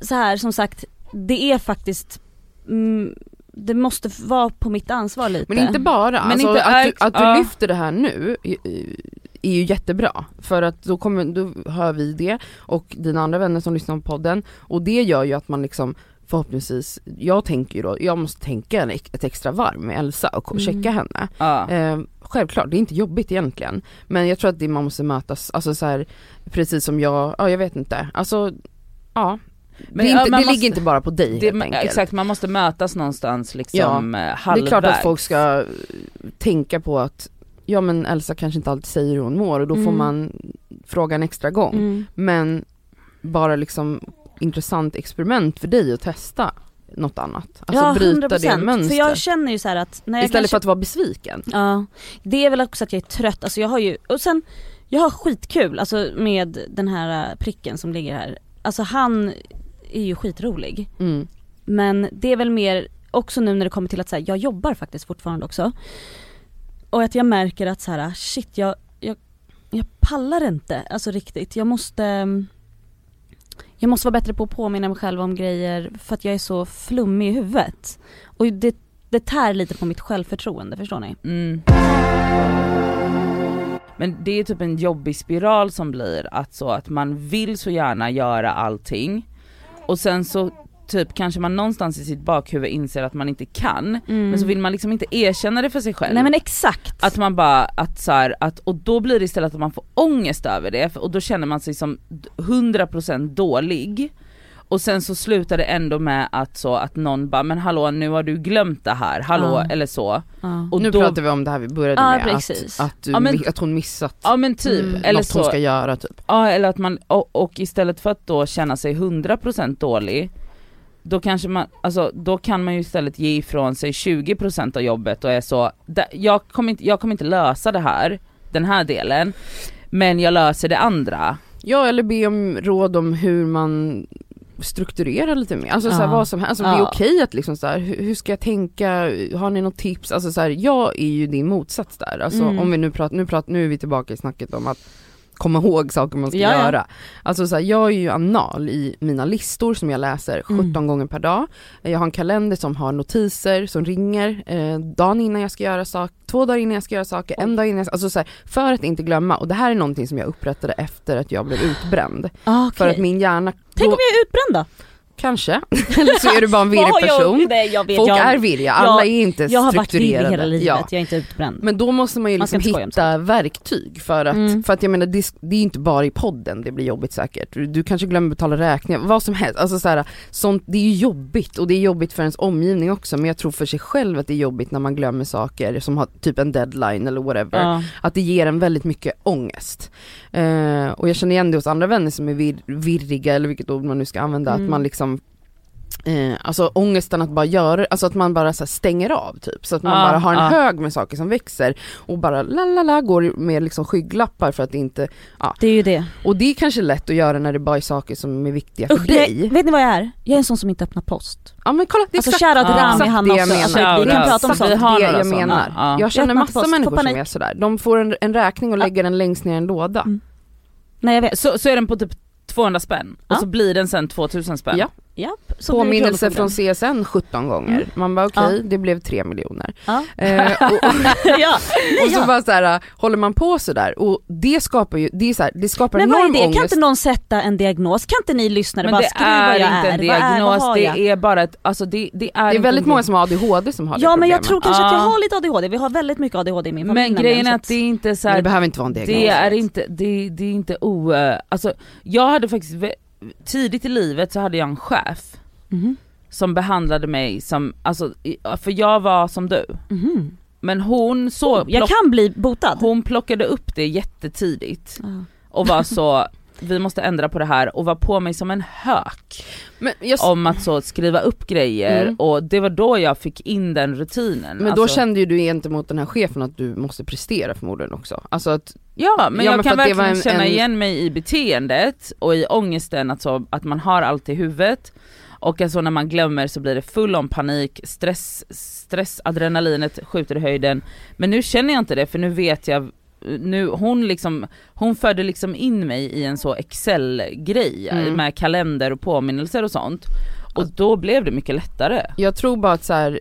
så här som sagt, det är faktiskt mm, det måste vara på mitt ansvar lite. Men inte bara, Men alltså, inte att, du, att du ja. lyfter det här nu är, är ju jättebra. För att då, kommer, då hör vi det och dina andra vänner som lyssnar på podden och det gör ju att man liksom förhoppningsvis, jag tänker ju då, jag måste tänka ett extra varv med Elsa och Mm. checka henne. ja. Eh, självklart, det är inte jobbigt egentligen. Men jag tror att det, man måste mötas, alltså så här, precis som jag, ja jag vet inte, alltså ja. Men, det ja, inte, det måste- ligger inte bara på dig det, helt enkelt. exakt, man måste mötas någonstans liksom Ja, ja, Det halvvägs. är klart att folk ska eh, tänka på att ja men Elsa kanske inte alltid säger hur hon mår och då får Mm. man fråga en extra gång. Mm. Men bara liksom intressant experiment för dig att testa något annat. Alltså ja, bryta 100%. det mönstret. För jag känner ju så här att när jag Istället kanske, för att vara besviken. Ja, det är väl också att jag är trött, alltså jag har ju, och sen, jag har skitkul alltså med den här äh, pricken som ligger här. Alltså han är ju skitrolig. Mm. Men det är väl mer också nu när det kommer till att så här, jag jobbar faktiskt fortfarande också. Och att jag märker att så här, shit jag, jag, jag pallar inte, alltså riktigt. Jag måste mm, jag måste vara bättre på att påminna mig själv om grejer för att jag är så flummig i huvudet. Och det, det tär lite på mitt självförtroende, förstår ni? Mm. Men det är typ en jobbig spiral som blir att så att man vill så gärna göra allting och sen så typ kanske man någonstans i sitt bakhuvud inser att man inte kan men så vill man liksom inte erkänna det för sig själv. Mm. Nej men exakt. Att man bara, att så här, att, och då blir det istället att man får ångest över det för- och då känner man sig som 100% dålig. Och sen så slutar det ändå med att så att någon bara, men hallå nu har du glömt det här, hallå Ja. eller så. ja. Och nu då, pratar vi om det här vi började Ja, med, precis. att, att, du, Ja, men- att hon missat Ja men typ, Mm. eller något så. hon ska göra typ. Ja eller att man, och, och istället för att då känna sig 100% dålig då kanske man, alltså då kan man ju istället ge ifrån sig 20% av jobbet och är så, "Da- jag kommer inte, jag kommer inte lösa det här, den här delen, men jag löser det andra. Ja eller be om råd om hur man strukturerar lite mer, alltså Ja. vad som helst, alltså, det är Ja. okej att liksom så här, hur, hur ska jag tänka, har ni något tips? Alltså så här, jag är ju din motsats där, alltså Mm. om vi nu pratar, nu pratar, nu är vi tillbaka i snacket om att komma ihåg saker man ska Ja, ja. göra. Alltså så här, jag är ju anal i mina listor som jag läser 17 Mm. gånger per dag. Jag har en kalender som har notiser som ringer eh, dagen innan jag ska göra saker, två dagar innan jag ska göra saker, en dag innan jag ska, alltså så här, för att inte glömma. Och det här är någonting som jag upprättade efter att jag blev utbränd. Ah, okej. För att min hjärna, Tänk om jag är utbränd då? Kanske, eller så är du bara en virrig jag- person. nej, jag vet, Folk jag, är virriga, alla är inte jag har varit strukturerade. hela livet, Ja. jag är inte utbränd. Men då måste man ju liksom hitta verktyg för att, Mm. för att jag menar det, det är inte bara i podden det blir jobbigt säkert. Du, du kanske glömmer betala räkningar, vad som helst. Alltså så här, sånt, det är ju jobbigt och det är jobbigt för ens omgivning också men jag tror för sig själv att det är jobbigt när man glömmer saker som har typ en deadline eller whatever. ja. Att det ger en väldigt mycket ångest. Eh, och jag känner igen det hos andra vänner som är vir, virriga eller vilket ord man nu ska använda, Mm. att man liksom Eh, alltså ångesten att bara göra, alltså att man bara så här stänger av typ. Så att man Ja, bara har en ja. hög med saker som växer och bara la la la går med liksom skygglappar för att inte, Det är ju det. och det är kanske lätt att göra när det bara är saker som är viktiga för Usch, jag, dig. vet ni vad jag är? Jag är en sån som inte öppnar post. Ja men kolla, det är Alltså exakt, Ja. Rami, exakt han det jag också. menar. Alltså, vi kan prata om sånt. det jag sådana. menar. Ja. Jag känner öppnar massa post, människor som är sådär, de får en, en räkning och lägger den längst ner i en låda. Mm. Nej jag vet. Så, så är den på typ 200 spänn och Ja. så blir den sen 2000 spänn. Ja. Japp, så det Påminnelse från. CSN 17 gånger. Mm. Man bara okej, det blev 3 miljoner. Ja. Eh, och, och, ja. och så ja. bara såhär, håller man på sådär och det skapar ju, det är så här, det skapar Men vad är enorm det? Kan ångest. inte någon sätta en diagnos? Kan inte ni lyssnare Men bara det skriva är vad jag inte är? en Vad är, vad diagnos, har det är bara ett, alltså det, det är det är inte väldigt en många som har ADHD som har det Ja men jag problemet. tror kanske att jag Ja. har lite ADHD, vi har väldigt mycket ADHD i min familj Men grejen är att det är inte så Men det här, behöver inte vara en diagnos. det är inte, det, det är inte o... Alltså jag hade faktiskt, tidigt i livet så hade jag en chef Mhm. som behandlade mig som, alltså, för jag var som du. Mhm. Men hon så, Oh, jag kan bli botad. hon plockade upp det jättetidigt Ja. och var så, vi måste ändra på det här och var på mig som en hök jag, om att så skriva upp grejer Mm. och det var då jag fick in den rutinen. men då alltså, kände ju du gentemot den här chefen att du måste prestera förmodligen också. Alltså att, Ja men Ja, jag men kan verkligen en- känna en- igen mig i beteendet och i ångesten att, så, att man har allt i huvudet och alltså när man glömmer så blir det full om panik, stress, stress, adrenalinet skjuter i höjden. Men nu känner jag inte det för nu vet jag nu, hon liksom, hon förde liksom in mig i en så excel-grej Mm. med kalender och påminnelser och sånt. Och då blev det mycket lättare. jag tror bara att så här.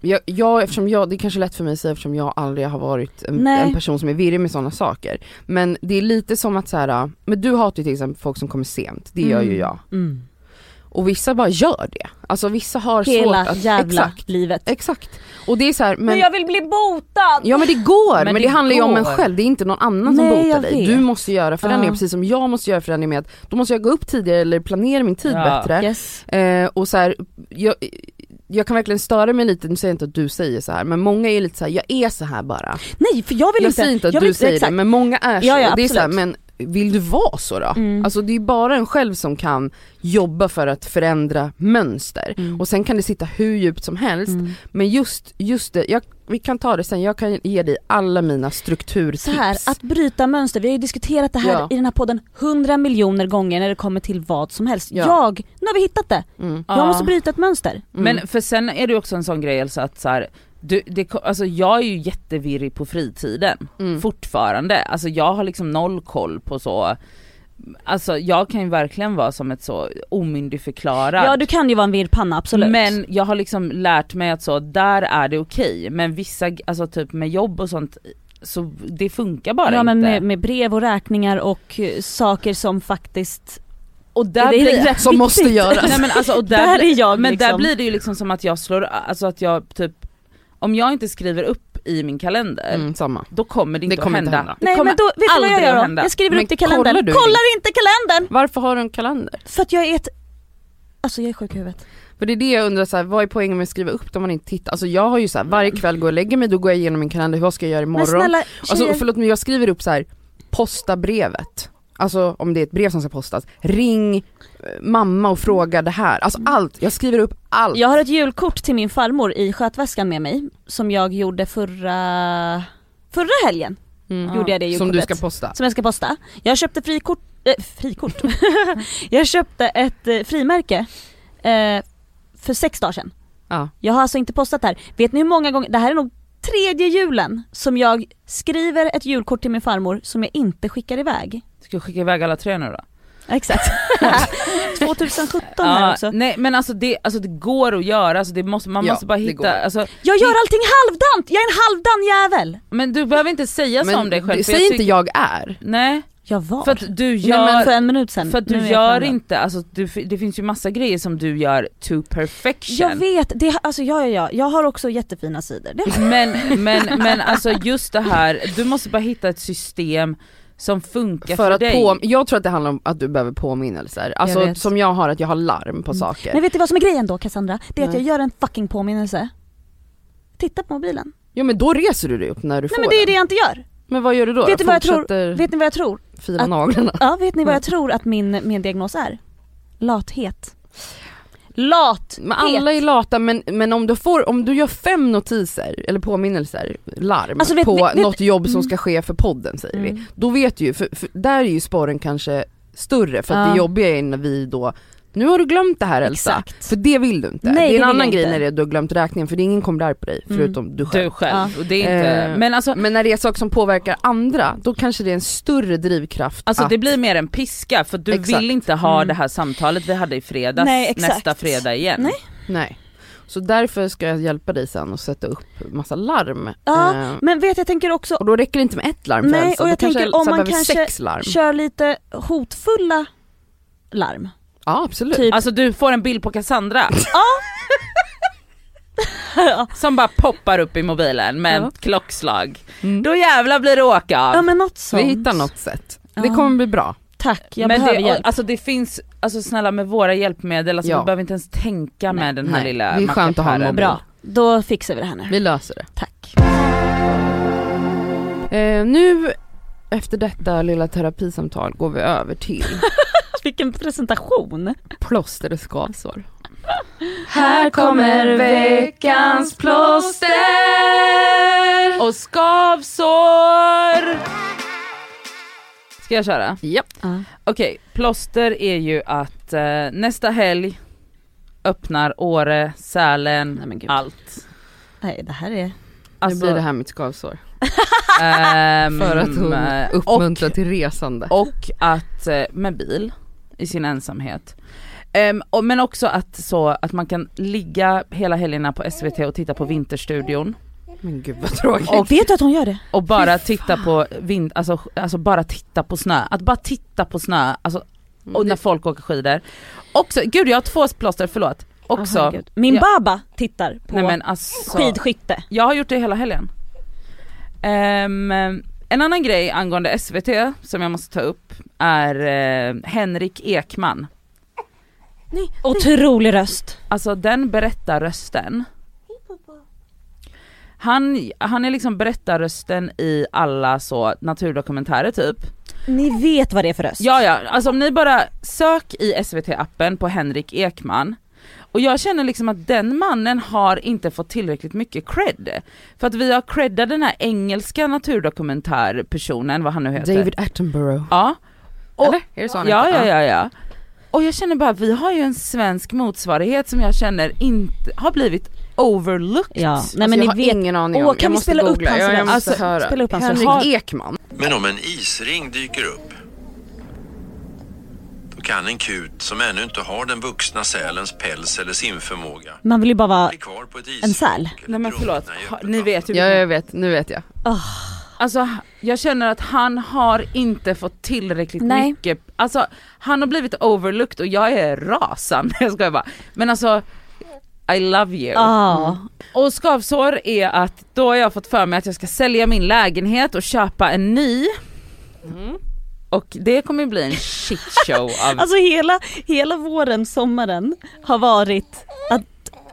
Jag, jag, eftersom jag, det är kanske lätt för mig att säga eftersom jag aldrig har varit en, en person som är virrig med sådana saker. Men det är lite som att så här, men du hatar ju till exempel folk som kommer sent, det gör ju Mm. jag. Mm. Och vissa bara gör det. Alltså vissa har Hela svårt att, jävla exakt, livet. exakt. Och det är så här, men, vill bli botad! Ja men det går, men, Men det, det handlar ju om en själv, det är inte någon annan som Nej, botar jag dig. Du måste göra förändringar Ja. precis som jag måste göra förändringar med att då måste jag gå upp tidigare eller planera min tid Ja. bättre. Yes. Eh, och så här, jag, jag kan verkligen störa mig lite, nu säger jag inte att du säger så här, men många är lite så här: jag är så här bara. Nej för jag vill jag inte. säger inte att jag du säger exakt. det, men många är så. Ja, ja, det är så här, absolut. men vill du vara så då? Mm. Alltså det är bara en själv som kan jobba för att förändra mönster. Mm. Och sen kan det sitta hur djupt som helst, Mm. men just, just det, jag, vi kan ta det sen, jag kan ge dig alla mina strukturtips. Så här, att bryta mönster, vi har ju diskuterat det här Ja. i den här podden hundra miljoner gånger när det kommer till vad som helst. Ja. Jag, nu har vi hittat det. Mm. Jag Ja. måste bryta ett mönster. Mm. Men för sen är det också en sån grej Elsa att så här, du, det, alltså jag är ju jättevirrig på fritiden Mm. fortfarande, alltså jag har liksom noll koll på så Alltså jag kan ju verkligen vara som ett så omyndigförklarad Ja du kan ju vara en virrpanna absolut. Men jag har liksom lärt mig att så, där är det okej, men vissa, alltså typ med jobb och sånt så det funkar bara ja inte. men med, med brev och räkningar och eh, saker som faktiskt, och där det är blir, rätt som måste viktigt. göras. nej men alltså och där, Där blir- är jag men liksom. där blir det ju liksom som att jag slår, alltså att jag typ, om jag inte skriver upp i min kalender, Mm, samma. då kommer det inte Det kommer att inte hända. hända. Det Nej kommer men då, vet du vad jag gör att då? hända. Jag skriver Men upp det i kalendern. kollar du Kollar inte kalendern! Varför har du en kalender? För att jag är ett, alltså jag är sjuk i huvudet. För det är det jag undrar, så här, vad är poängen med att skriva upp det om man inte tittar? Alltså jag har ju så här, varje kväll går jag och lägger mig, då går jag igenom min kalender, vad ska jag göra Men imorgon? snälla Alltså förlåt men jag skriver upp så här, posta brevet. Alltså om det är ett brev som ska postas, ring eh, mamma och fråga det här. Alltså allt, jag skriver upp allt. jag har ett julkort till min farmor i skötväskan med mig som jag gjorde förra, förra helgen. Mm. Gjorde jag det Som du julkortet. ska posta. som jag ska posta. Jag köpte frikort, äh, frikort? jag köpte ett eh, frimärke eh, för sex dagar sedan. Ja. Jag har alltså inte postat det här. Vet ni hur många gånger, det här är nog tredje julen som jag skriver ett julkort till min farmor som jag inte skickar iväg. Ska jag skicka iväg alla tre nu då? Exakt. 2017 här också. nej men alltså det, alltså det går att göra, alltså det måste, man Ja, måste bara hitta, alltså, Jag gör allting halvdant, jag är en halvdan jävel! men du behöver inte säga så om dig själv. för säger inte tycker- jag är. Nej, Jag var. för att du Nej, gör, men för en minut sen. för att du jag gör inte, alltså du, det finns ju massa grejer som du gör to perfection. Jag vet, det, alltså ja, ja, ja, jag har också jättefina sidor. Det Men, men, men alltså just det här, du måste bara hitta ett system som funkar för, För att dig. på, jag tror att det handlar om att du behöver påminnelser. Alltså vet. som jag har att jag har larm på Mm. saker. Men vet du vad som är grejen då Cassandra? Det är att Nej. jag gör en fucking påminnelse. Titta på mobilen. Jo men då reser du dig upp när du Nej får men det är den. det jag inte gör. Men vad gör du då? Vet du vad jag tror? Vet ni vad jag tror? fila Att- naglarna? Ja, vet ni vad Nej. jag tror att min, min diagnos är? Lathet. Lat! Men alla är lata men, men om, du får, om du gör fem notiser eller påminnelser, larm Alltså, vet- på vet- vet- något jobb som Mm. ska ske för podden säger vi. Mm. Då vet du ju, för, för där är ju spåren kanske större för att Ja. det jobbiga är när vi då nu har du glömt det här Elsa, Exakt. för det vill du inte. Nej, det är det en annan grej när det är du har glömt räkningen för det är ingen kommer arg på dig Mm. förutom du själv. Du själv, Ja. och det är inte, Eh, men alltså, Men när det är saker som påverkar andra, då kanske det är en större drivkraft alltså att, det blir mer en piska för du Exakt. vill inte ha Mm. det här samtalet vi hade i fredags Nej, nästa fredag igen. Nej. Nej. Så därför ska jag hjälpa dig sen och sätta upp massa larm. Ja, Eh, Men vet jag tänker också, och då räcker det inte med ett larm för Nej, Elsa, och då jag kanske tänker om man kanske sex larm. kör lite hotfulla larm. Ja absolut. Typ, Alltså du får en bild på Cassandra ja. som bara poppar upp i mobilen med Ja. ett klockslag. Mm. Då jävlar blir det åka av. ja men något sånt. Vi hittar något sätt. Det Ja. kommer bli bra. Tack, jag men behöver det, hjälp. alltså det finns, alltså snälla med våra hjälpmedel, alltså Ja. vi behöver inte ens tänka Nej. med den här Nej, lilla det är skönt att ha en mobil. Bra, då fixar vi det här nu. Vi löser det. Tack. Eh, nu efter detta lilla terapisamtal går vi över till Vilken presentation. plåster och skavsår. Här kommer veckans plåster och skavsår. Ska jag köra? Ja. Okej, plåster är ju att eh, nästa helg öppnar Åre, Sälen, Nej, allt. Nej det här är... Alltså, nu blir det här mitt skavsår. ehm, För att hon uppmuntrar till resande. och, och att, eh, med bil i sin ensamhet. Ehm, och, men också att, så, att man kan ligga hela helgerna på SVT och titta på Vinterstudion Men gud vad tråkigt. Och- Vet du att hon gör det? och bara titta på vind, alltså, alltså bara titta på snö, att bara titta på snö, alltså, och när folk åker skidor. Också, gud jag har två plåster, förlåt. Också, herregud. Min Ja. baba tittar på nej men alltså, skidskytte. jag har gjort det hela helgen. Ehm, en annan grej angående SVT som jag måste ta upp är eh, Henrik Ekman. Otrolig röst. Alltså den berättarrösten. Han, han är liksom berättarrösten i alla så naturdokumentärer typ. Ni vet vad det är för röst. Ja ja, alltså om ni bara sök i SVT-appen på Henrik Ekman och jag känner liksom att den mannen har inte fått tillräckligt mycket cred. För att vi har creddat den här engelska naturdokumentärpersonen, vad han nu heter. David Attenborough. Ja. Och, Eller? Är det så han ja, ja, ja, ja. Och jag känner bara, vi har ju en svensk motsvarighet som jag känner inte har blivit overlooked. Ja, Alltså, nej men jag ni har vet. ingen aning Åh, om. kan jag vi måste spela upp hans ja, jag måste Alltså, höra. spela upp hans Henrik. Ekman. Men om en isring dyker upp kan en kut som ännu inte har den vuxna sälens päls eller simförmåga Man vill ju bara vara... bli kvar på ett isflak En säl? Nej men förlåt, ni vet ju Ja jag vet, nu vet jag. Alltså jag känner att han har inte fått tillräckligt Nej. mycket, alltså han har blivit overlooked och jag är rasande, jag skojar bara. Men alltså, I love you. Ja. Och skavsår är att då har jag fått för mig att jag ska sälja min lägenhet och köpa en ny. Och det kommer bli en shit show av Alltså hela, hela våren, sommaren har varit att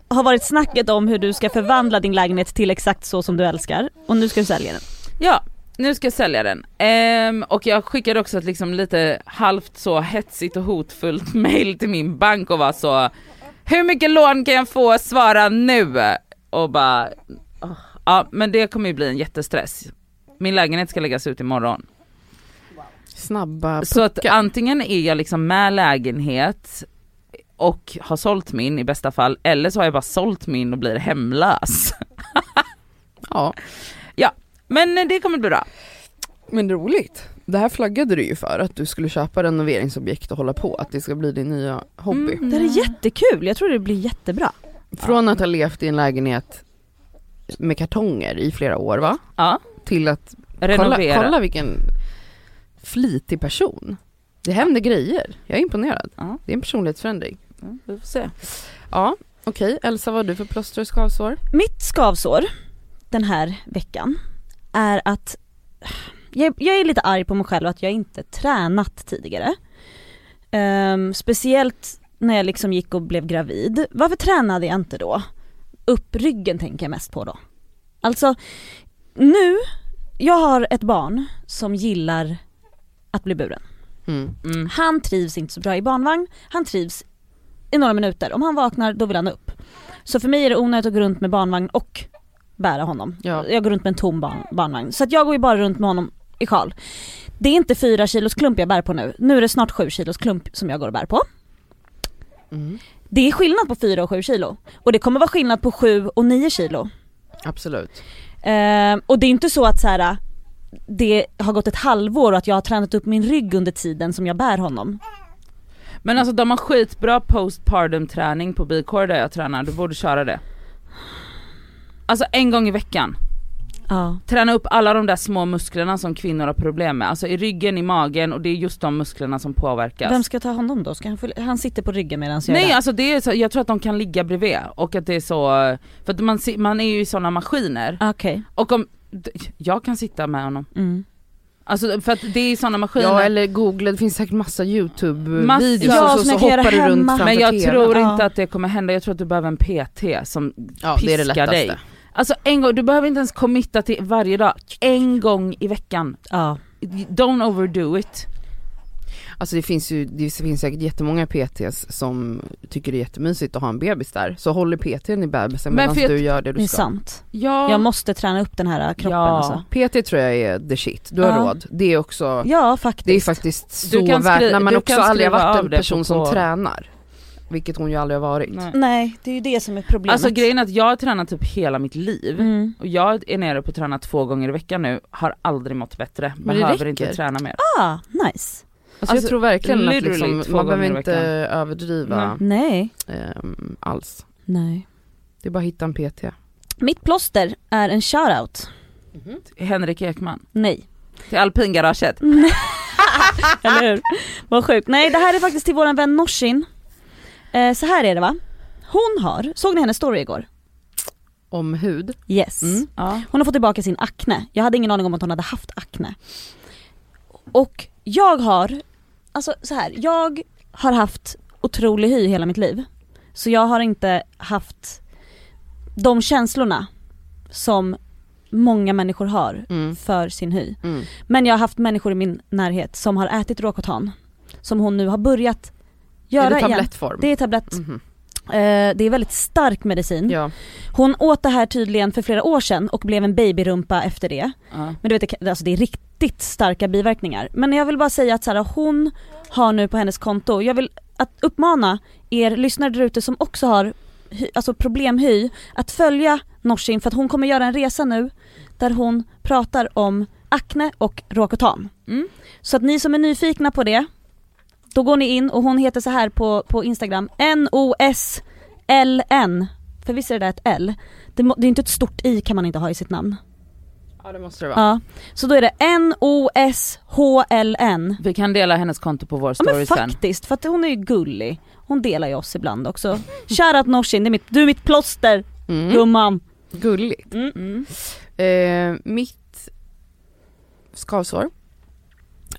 har varit snacket om hur du ska förvandla din lägenhet till exakt så som du älskar och nu ska du sälja den. Ja, nu ska jag sälja den. Ehm, och jag skickade också ett liksom lite halvt så hetsigt och hotfullt mail till min bank och var så Hur mycket lån kan jag få? Svara nu! Och bara Ja men det kommer ju bli en jättestress. Min lägenhet ska läggas ut imorgon. Snabba Så att puckar. antingen är jag liksom med lägenhet och har sålt min i bästa fall, eller så har jag bara sålt min och blir hemlös. Ja, Men det kommer bli bra. men roligt. Det här flaggade du ju för, att du skulle köpa renoveringsobjekt och hålla på, att det ska bli din nya hobby. Mm. Det är jättekul, jag tror det blir jättebra. Från att ha levt i en lägenhet med kartonger i flera år va? Ja, Till att renovera. kolla, kolla vilken flitig person. Det händer grejer, jag är imponerad. Ja. Det är en personlighetsförändring. Ja, vi får se. Ja, okej. Elsa, vad har du för plåster och skavsår? Mitt skavsår den här veckan är att jag, jag är lite arg på mig själv att jag inte tränat tidigare. Ehm, speciellt när jag liksom gick och blev gravid. Varför tränade jag inte då? Upp ryggen tänker jag mest på då. Alltså nu, jag har ett barn som gillar att bli buren. Mm. Mm. Han trivs inte så bra i barnvagn, han trivs i några minuter. Om han vaknar då vill han upp. Så för mig är det onödigt att gå runt med barnvagn och bära honom. Ja. Jag går runt med en tom barn, barnvagn. Så att jag går ju bara runt med honom i sjal. Det är inte fyra kilos klump jag bär på nu. Nu är det snart sju kilos klump som jag går och bär på. Mm. Det är skillnad på fyra och sju kilo. Och det kommer vara skillnad på sju och nio kilo. Absolut. Ehm, och det är inte så att så här, det har gått ett halvår och att jag har tränat upp min rygg under tiden som jag bär honom. Men alltså de har skitbra postpartum träning på Bikår där jag tränar, du borde köra det. Alltså en gång i veckan. Ja. Träna upp alla de där små musklerna som kvinnor har problem med. Alltså i ryggen, i magen och det är just de musklerna som påverkas. Vem ska ta honom då? Ska han, han sitter på ryggen medan jag Nej det. alltså det är så, jag tror att de kan ligga bredvid och att det är så, för att man, man är ju i sådana maskiner och om, d- jag kan sitta med honom. Mm. Alltså för att det är sådana maskiner. Ja eller googla, det finns säkert massa youtube-videos Massa- och Ja, så, som så hoppar du runt framför men jag TVn. tror Ja. inte att det kommer hända, jag tror att du behöver en PT som ja, det är det piskar lättaste. dig. Alltså en gång, du behöver inte ens committa till varje dag, en gång i veckan. Ja. Don't overdo it. Alltså det finns ju, det finns säkert jättemånga PTs som tycker det är jättemysigt att ha en bebis där. Så håller PTn i bebisen Men medan du gör det du Det är ska. sant. Ja, Jag måste träna upp den här kroppen Ja. alltså. PT tror jag är the shit, du har Ja. råd. Det är också, Ja faktiskt. det är faktiskt Du så kan värt när man du också aldrig har varit en person på- som på- tränar. Vilket hon ju aldrig har varit. Nej. Nej det är ju det som är problemet. Alltså grejen är att jag har tränat typ hela mitt liv. mm. Och jag är nere på att träna två gånger i veckan nu, har aldrig mått bättre, Men det behöver inte träna mer. Ah, nice. Alltså, Alltså, jag tror verkligen att liksom, man behöver inte överdriva Nej. ehm, alls. Nej. Det är bara att hitta en PT. Mitt plåster är en shoutout. Henrik Ekman, Nej. till alpingaraget. Eller hur? Vad sjukt. Nej det här är faktiskt till våran vän Norsin. Eh, så här är det va. Hon har, såg ni hennes story igår? Om hud. Yes. Mm. Ja. Hon har fått tillbaka sin akne. Jag hade ingen aning om att hon hade haft akne. Och jag har, alltså så här, jag har haft otrolig hy hela mitt liv. Så jag har inte haft de känslorna som många människor har Mm. för sin hy. Mm. Men jag har haft människor i min närhet som har ätit råkotan. Som hon nu har börjat göra är det igen. tablettform? Det är tablett. Mhm. Eh, det är väldigt stark medicin. Ja. Hon åt det här tydligen för flera år sedan och blev en babyrumpa efter det. Ja. Men du vet, alltså det är riktigt starka biverkningar. Men jag vill bara säga att så här, hon har nu på hennes konto, jag vill att uppmana er lyssnare där ute som också har alltså problemhy, att följa Norsin för att hon kommer göra en resa nu där hon pratar om akne och råkotan. Mm. Så att ni som är nyfikna på det, då går ni in och hon heter så här på, på Instagram, N-O-S-L-N. För visst är det där ett L? Det, det är inte ett stort I kan man inte ha i sitt namn. ja det måste det vara. Ja, så då är det N-O-S-H-L-N. Vi kan dela hennes konto på vår Ja story men sen. faktiskt, för att hon är ju gullig. Hon delar ju oss ibland också. Shoutout Norsin, det är mitt, du är mitt plåster Mm. gumman. Gulligt. Mm. Mm. Eh, mitt skavsår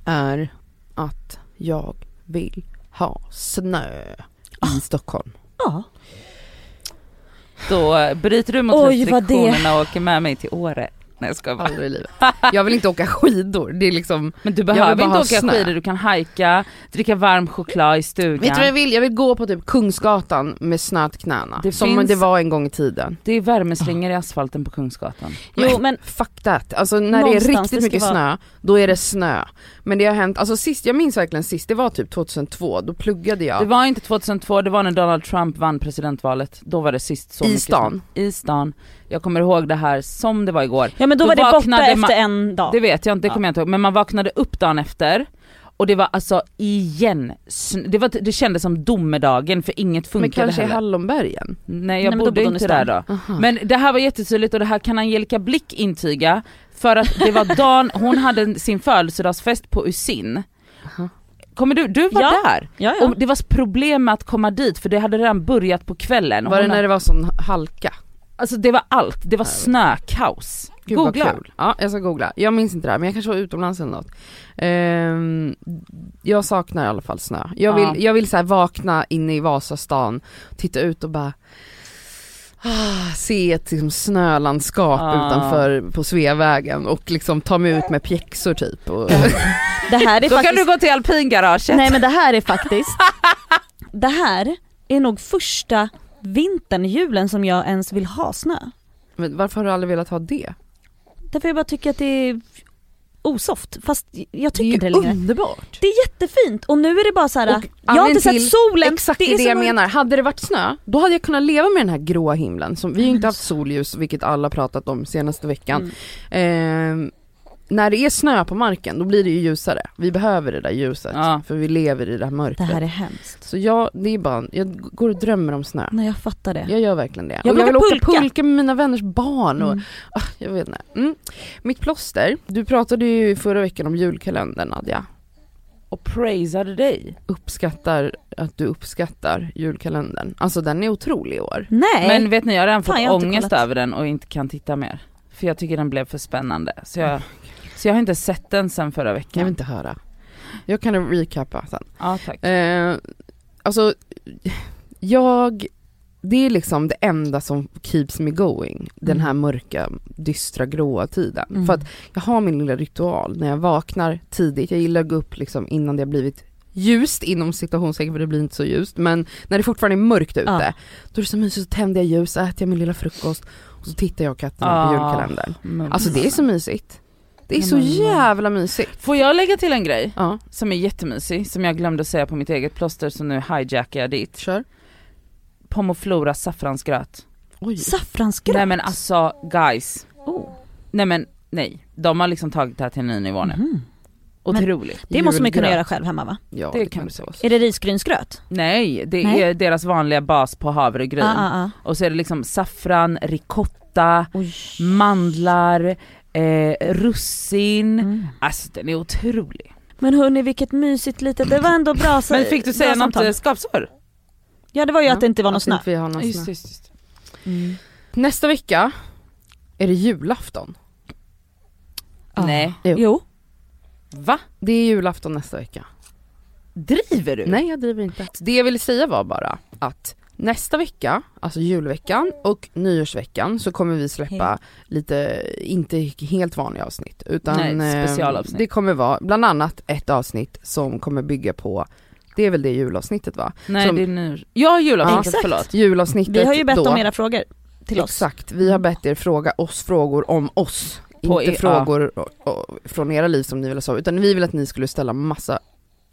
är att jag vill ha snö i Stockholm. Ja. Då bryter du mot Oj, restriktionerna och åker med mig till Åre. Nej jag skojar bara. Aldrig i livet. Jag vill inte åka skidor, det är liksom Men du behöver inte ha åka snö. skidor, du kan hajka, dricka varm choklad i stugan. Vet du vad jag vill? Jag vill gå på typ Kungsgatan med snö till knäna. Det som finns- det var en gång i tiden. Det är värmeslingor i asfalten på Kungsgatan. Jo men Fuck that. Alltså när det är riktigt mycket vara- snö, då är det snö. Men det har hänt, alltså sist, jag minns verkligen sist, det var typ 2002, då pluggade jag. Det var inte 2002, det var när Donald Trump vann presidentvalet. Då var det sist så I mycket stan? I stan. Jag kommer ihåg det här som det var igår. Ja men då, Då var det borta vaknade efter man- en dag. Det vet jag inte, det Ja. kommer jag inte ihåg. Men man vaknade upp dagen efter och det var alltså igen, det, var, det kändes som domedagen för inget men funkade kanske i heller. Hallonbergen? Nej jag Nej, men bodde i inte där då. Aha. Men det här var jättetydligt och det här kan Angelica Blick intyga för att det var dagen, hon hade sin födelsedagsfest på Usin. Aha. Kommer du, du var Ja. där? ja, ja. Och det var problem med att komma dit för det hade redan börjat på kvällen. Var det Hon- när det var sån halka? Alltså det var allt, det var snökaos. Gud Googla. kul. Ja jag ska googla. Jag minns inte det här men jag kanske var utomlands eller något. Ehm, jag saknar i alla fall snö. Jag vill, Ja. jag vill så vakna inne i Vasastan, titta ut och bara ah, se ett liksom, snölandskap Ja. utanför på Sveavägen och liksom ta mig ut med pjäxor typ. Och, Det här är Då faktiskt... kan du gå till alpingaraget. Nej men det här är faktiskt, det här är nog första vintern, julen som jag ens vill ha snö. Men varför har du aldrig velat ha det? Därför jag bara tycker att det är osoft, fast jag Det är tycker inte det underbart. Det är jättefint och nu är det bara så här. Och jag har inte sett solen. Exakt det, är det jag mörkt. menar. Hade det varit snö, då hade jag kunnat leva med den här gråa himlen. Som, vi har ju inte haft solljus, vilket alla pratat om senaste veckan. Mm. Eh, när det är snö på marken, då blir det ju ljusare. Vi behöver det där ljuset, Ja. för vi lever i det här Det mörkret. här är hemskt. Så jag, det är bara, jag går och drömmer om snö. Nej jag fattar det. Jag gör verkligen det. Jag och jag vill vill åka pulka. pulka med mina vänners barn och Mm. ah, jag vet inte. Mm. Mitt plåster, du pratade ju förra veckan om julkalendern Nadja. Och praisade dig. Uppskattar att du uppskattar julkalendern. Alltså den är otrolig i år. Nej. Men vet ni jag har redan Fan, fått jag har inte ångest kollat. över den och inte kan titta mer. För jag tycker den blev för spännande. Så jag, så jag har inte sett den sen förra Jag vill veckan. inte höra. Jag kan recapa sen. Ja tack. Eh, alltså, jag, det är liksom det enda som keeps me going. Den här mörka, dystra, gråa tiden. Mm. För att jag har min lilla ritual när jag vaknar tidigt. Jag gillar att gå upp liksom innan det har blivit ljust inom citationstecken för det blir inte så ljust. Men när det fortfarande är mörkt ute, Ja. då är det så mysigt. Så tänder jag ljus, äter jag min lilla frukost och så tittar jag och katterna på Ah. julkalendern. Men- Alltså det är så mysigt. Det är så men- jävla mysigt. Får jag lägga till en grej Ja, som är jättemysig, som jag glömde säga på mitt eget plåster så nu hijackar jag dit. kör. Pomoflora saffransgröt. Oj. Saffransgröt. Nej men alltså guys, Oh. nej men nej. De har liksom tagit det här till en ny nivå nu. Mhm. Otroligt. Det måste man ju kunna göra själv hemma va? Ja, Det det, kan så. Är det risgrynsgröt? Nej, det Nej. är deras vanliga bas på havregryn. Ah, ah, ah. Och så är det liksom saffran, ricotta, Oj. mandlar, eh, russin. Mm. Alltså den är otrolig. Men hörni vilket mysigt litet, det var ändå bra så, Men fick du säga något samtal. eh, skapsår? Ja det var ju Ja, att det inte var någon snö. vi har någon Just, snö. just, just. Mm. Nästa vecka är det julafton. Ah. Nej. Jo. Jo. Va? Det är julafton nästa vecka. Driver du? Nej jag driver inte. Det jag ville säga var bara att nästa vecka, alltså julveckan och nyårsveckan så kommer vi släppa lite, inte helt vanliga avsnitt utan Nej, eh, specialavsnitt. det kommer vara bland annat ett avsnitt som kommer bygga på, det är väl det julavsnittet va? Nej Som- det är nu. Ja julavsnittet, Exakt. förlåt. Julavsnittet Vi har ju bett då, om era frågor till oss. Exakt, vi har bett er fråga oss frågor om oss. På inte er- frågor och, och, från era liv som ni vill ha utan vi vill att ni skulle ställa massa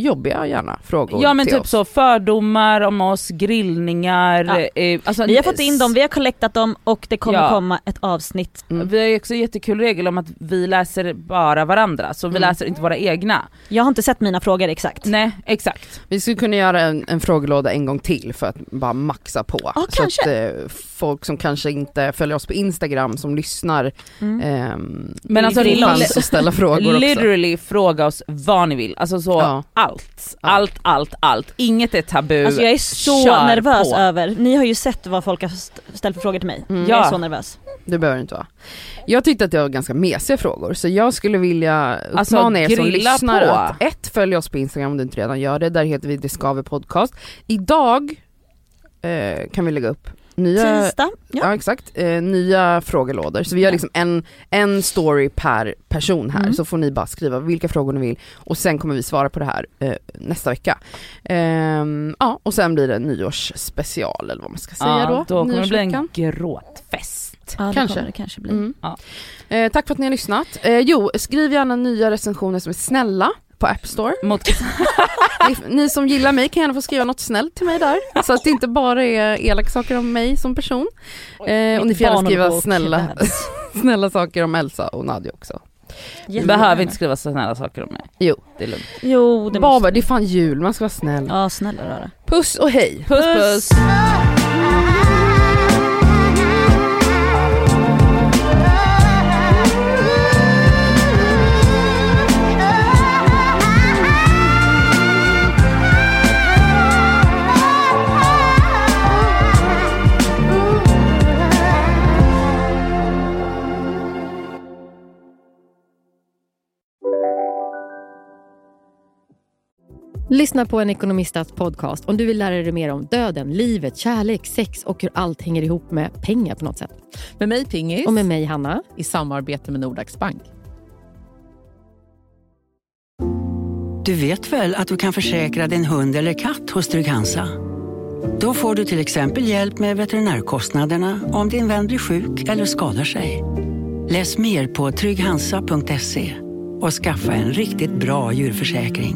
jobbiga gärna frågor Ja men till typ oss. så fördomar om oss, grillningar, Ja. eh, alltså, Vi har fått in dem, vi har collectat dem och det kommer Ja. komma ett avsnitt. Mm. Vi har ju också jättekul regel om att vi läser bara varandra, så vi Mm. läser inte våra egna. Jag har inte sett mina frågor exakt. Nej exakt. Vi skulle kunna göra en, en frågelåda en gång till för att bara maxa på. Ja, så kanske. att eh, folk som kanske inte följer oss på Instagram som lyssnar Mm. ehm, Men alltså chans att ställa frågor också. Literally fråga oss vad ni vill, alltså så Ja. allt, allt, allt, allt. Inget är tabu. Alltså jag är så Kör nervös på. över, ni har ju sett vad folk har st- ställt för frågor till mig. Mm. Jag är Ja. så nervös. Det behöver inte vara. Jag tyckte att det var ganska mesiga frågor så jag skulle vilja uppmana Alltså, er som lyssnar på. att ett, följ oss på Instagram om du inte redan gör det, där heter vi Det Skaver Podcast. Idag eh, kan vi lägga upp nya Tisdag, Ja, ja. exakt, eh, nya frågelådor. Så vi har liksom en, en story per person här Mm. så får ni bara skriva vilka frågor ni vill och sen kommer vi svara på det här eh, nästa vecka. Ehm, ja och sen blir det en nyårsspecial eller vad man ska säga ja, då. då kommer det bli en gråtfest. ja det Kanske. det kanske bli. Mm. Ja. Eh, tack för att ni har lyssnat. Eh, jo, skriv gärna nya recensioner som är snälla på App Store. Mot, ni, som gillar mig kan gärna få skriva något snällt till mig där. Så att det inte bara är elaka saker om mig som person. Eh, och ni får gärna skriva snälla, snälla saker om Elsa och Nadja också. du Jättegärna. behöver inte skriva så snälla saker om mig. Jo. Det är lugnt. Jo det Baba, måste det är fan jul, man ska vara snäll. Ja snälla rara. Puss och hej! Puss puss! Lyssna på en ekonomistats podcast om du vill lära dig mer om döden, livet, kärlek, sex och hur allt hänger ihop med pengar på något sätt. Med mig Pingis, Och med mig Hanna. i samarbete med Nordax Bank. Du vet väl att du kan försäkra din hund eller katt hos Trygg-Hansa? Då får du till exempel hjälp med veterinärkostnaderna om din vän blir sjuk eller skadar sig. Läs mer på trygghansa.se och skaffa en riktigt bra djurförsäkring.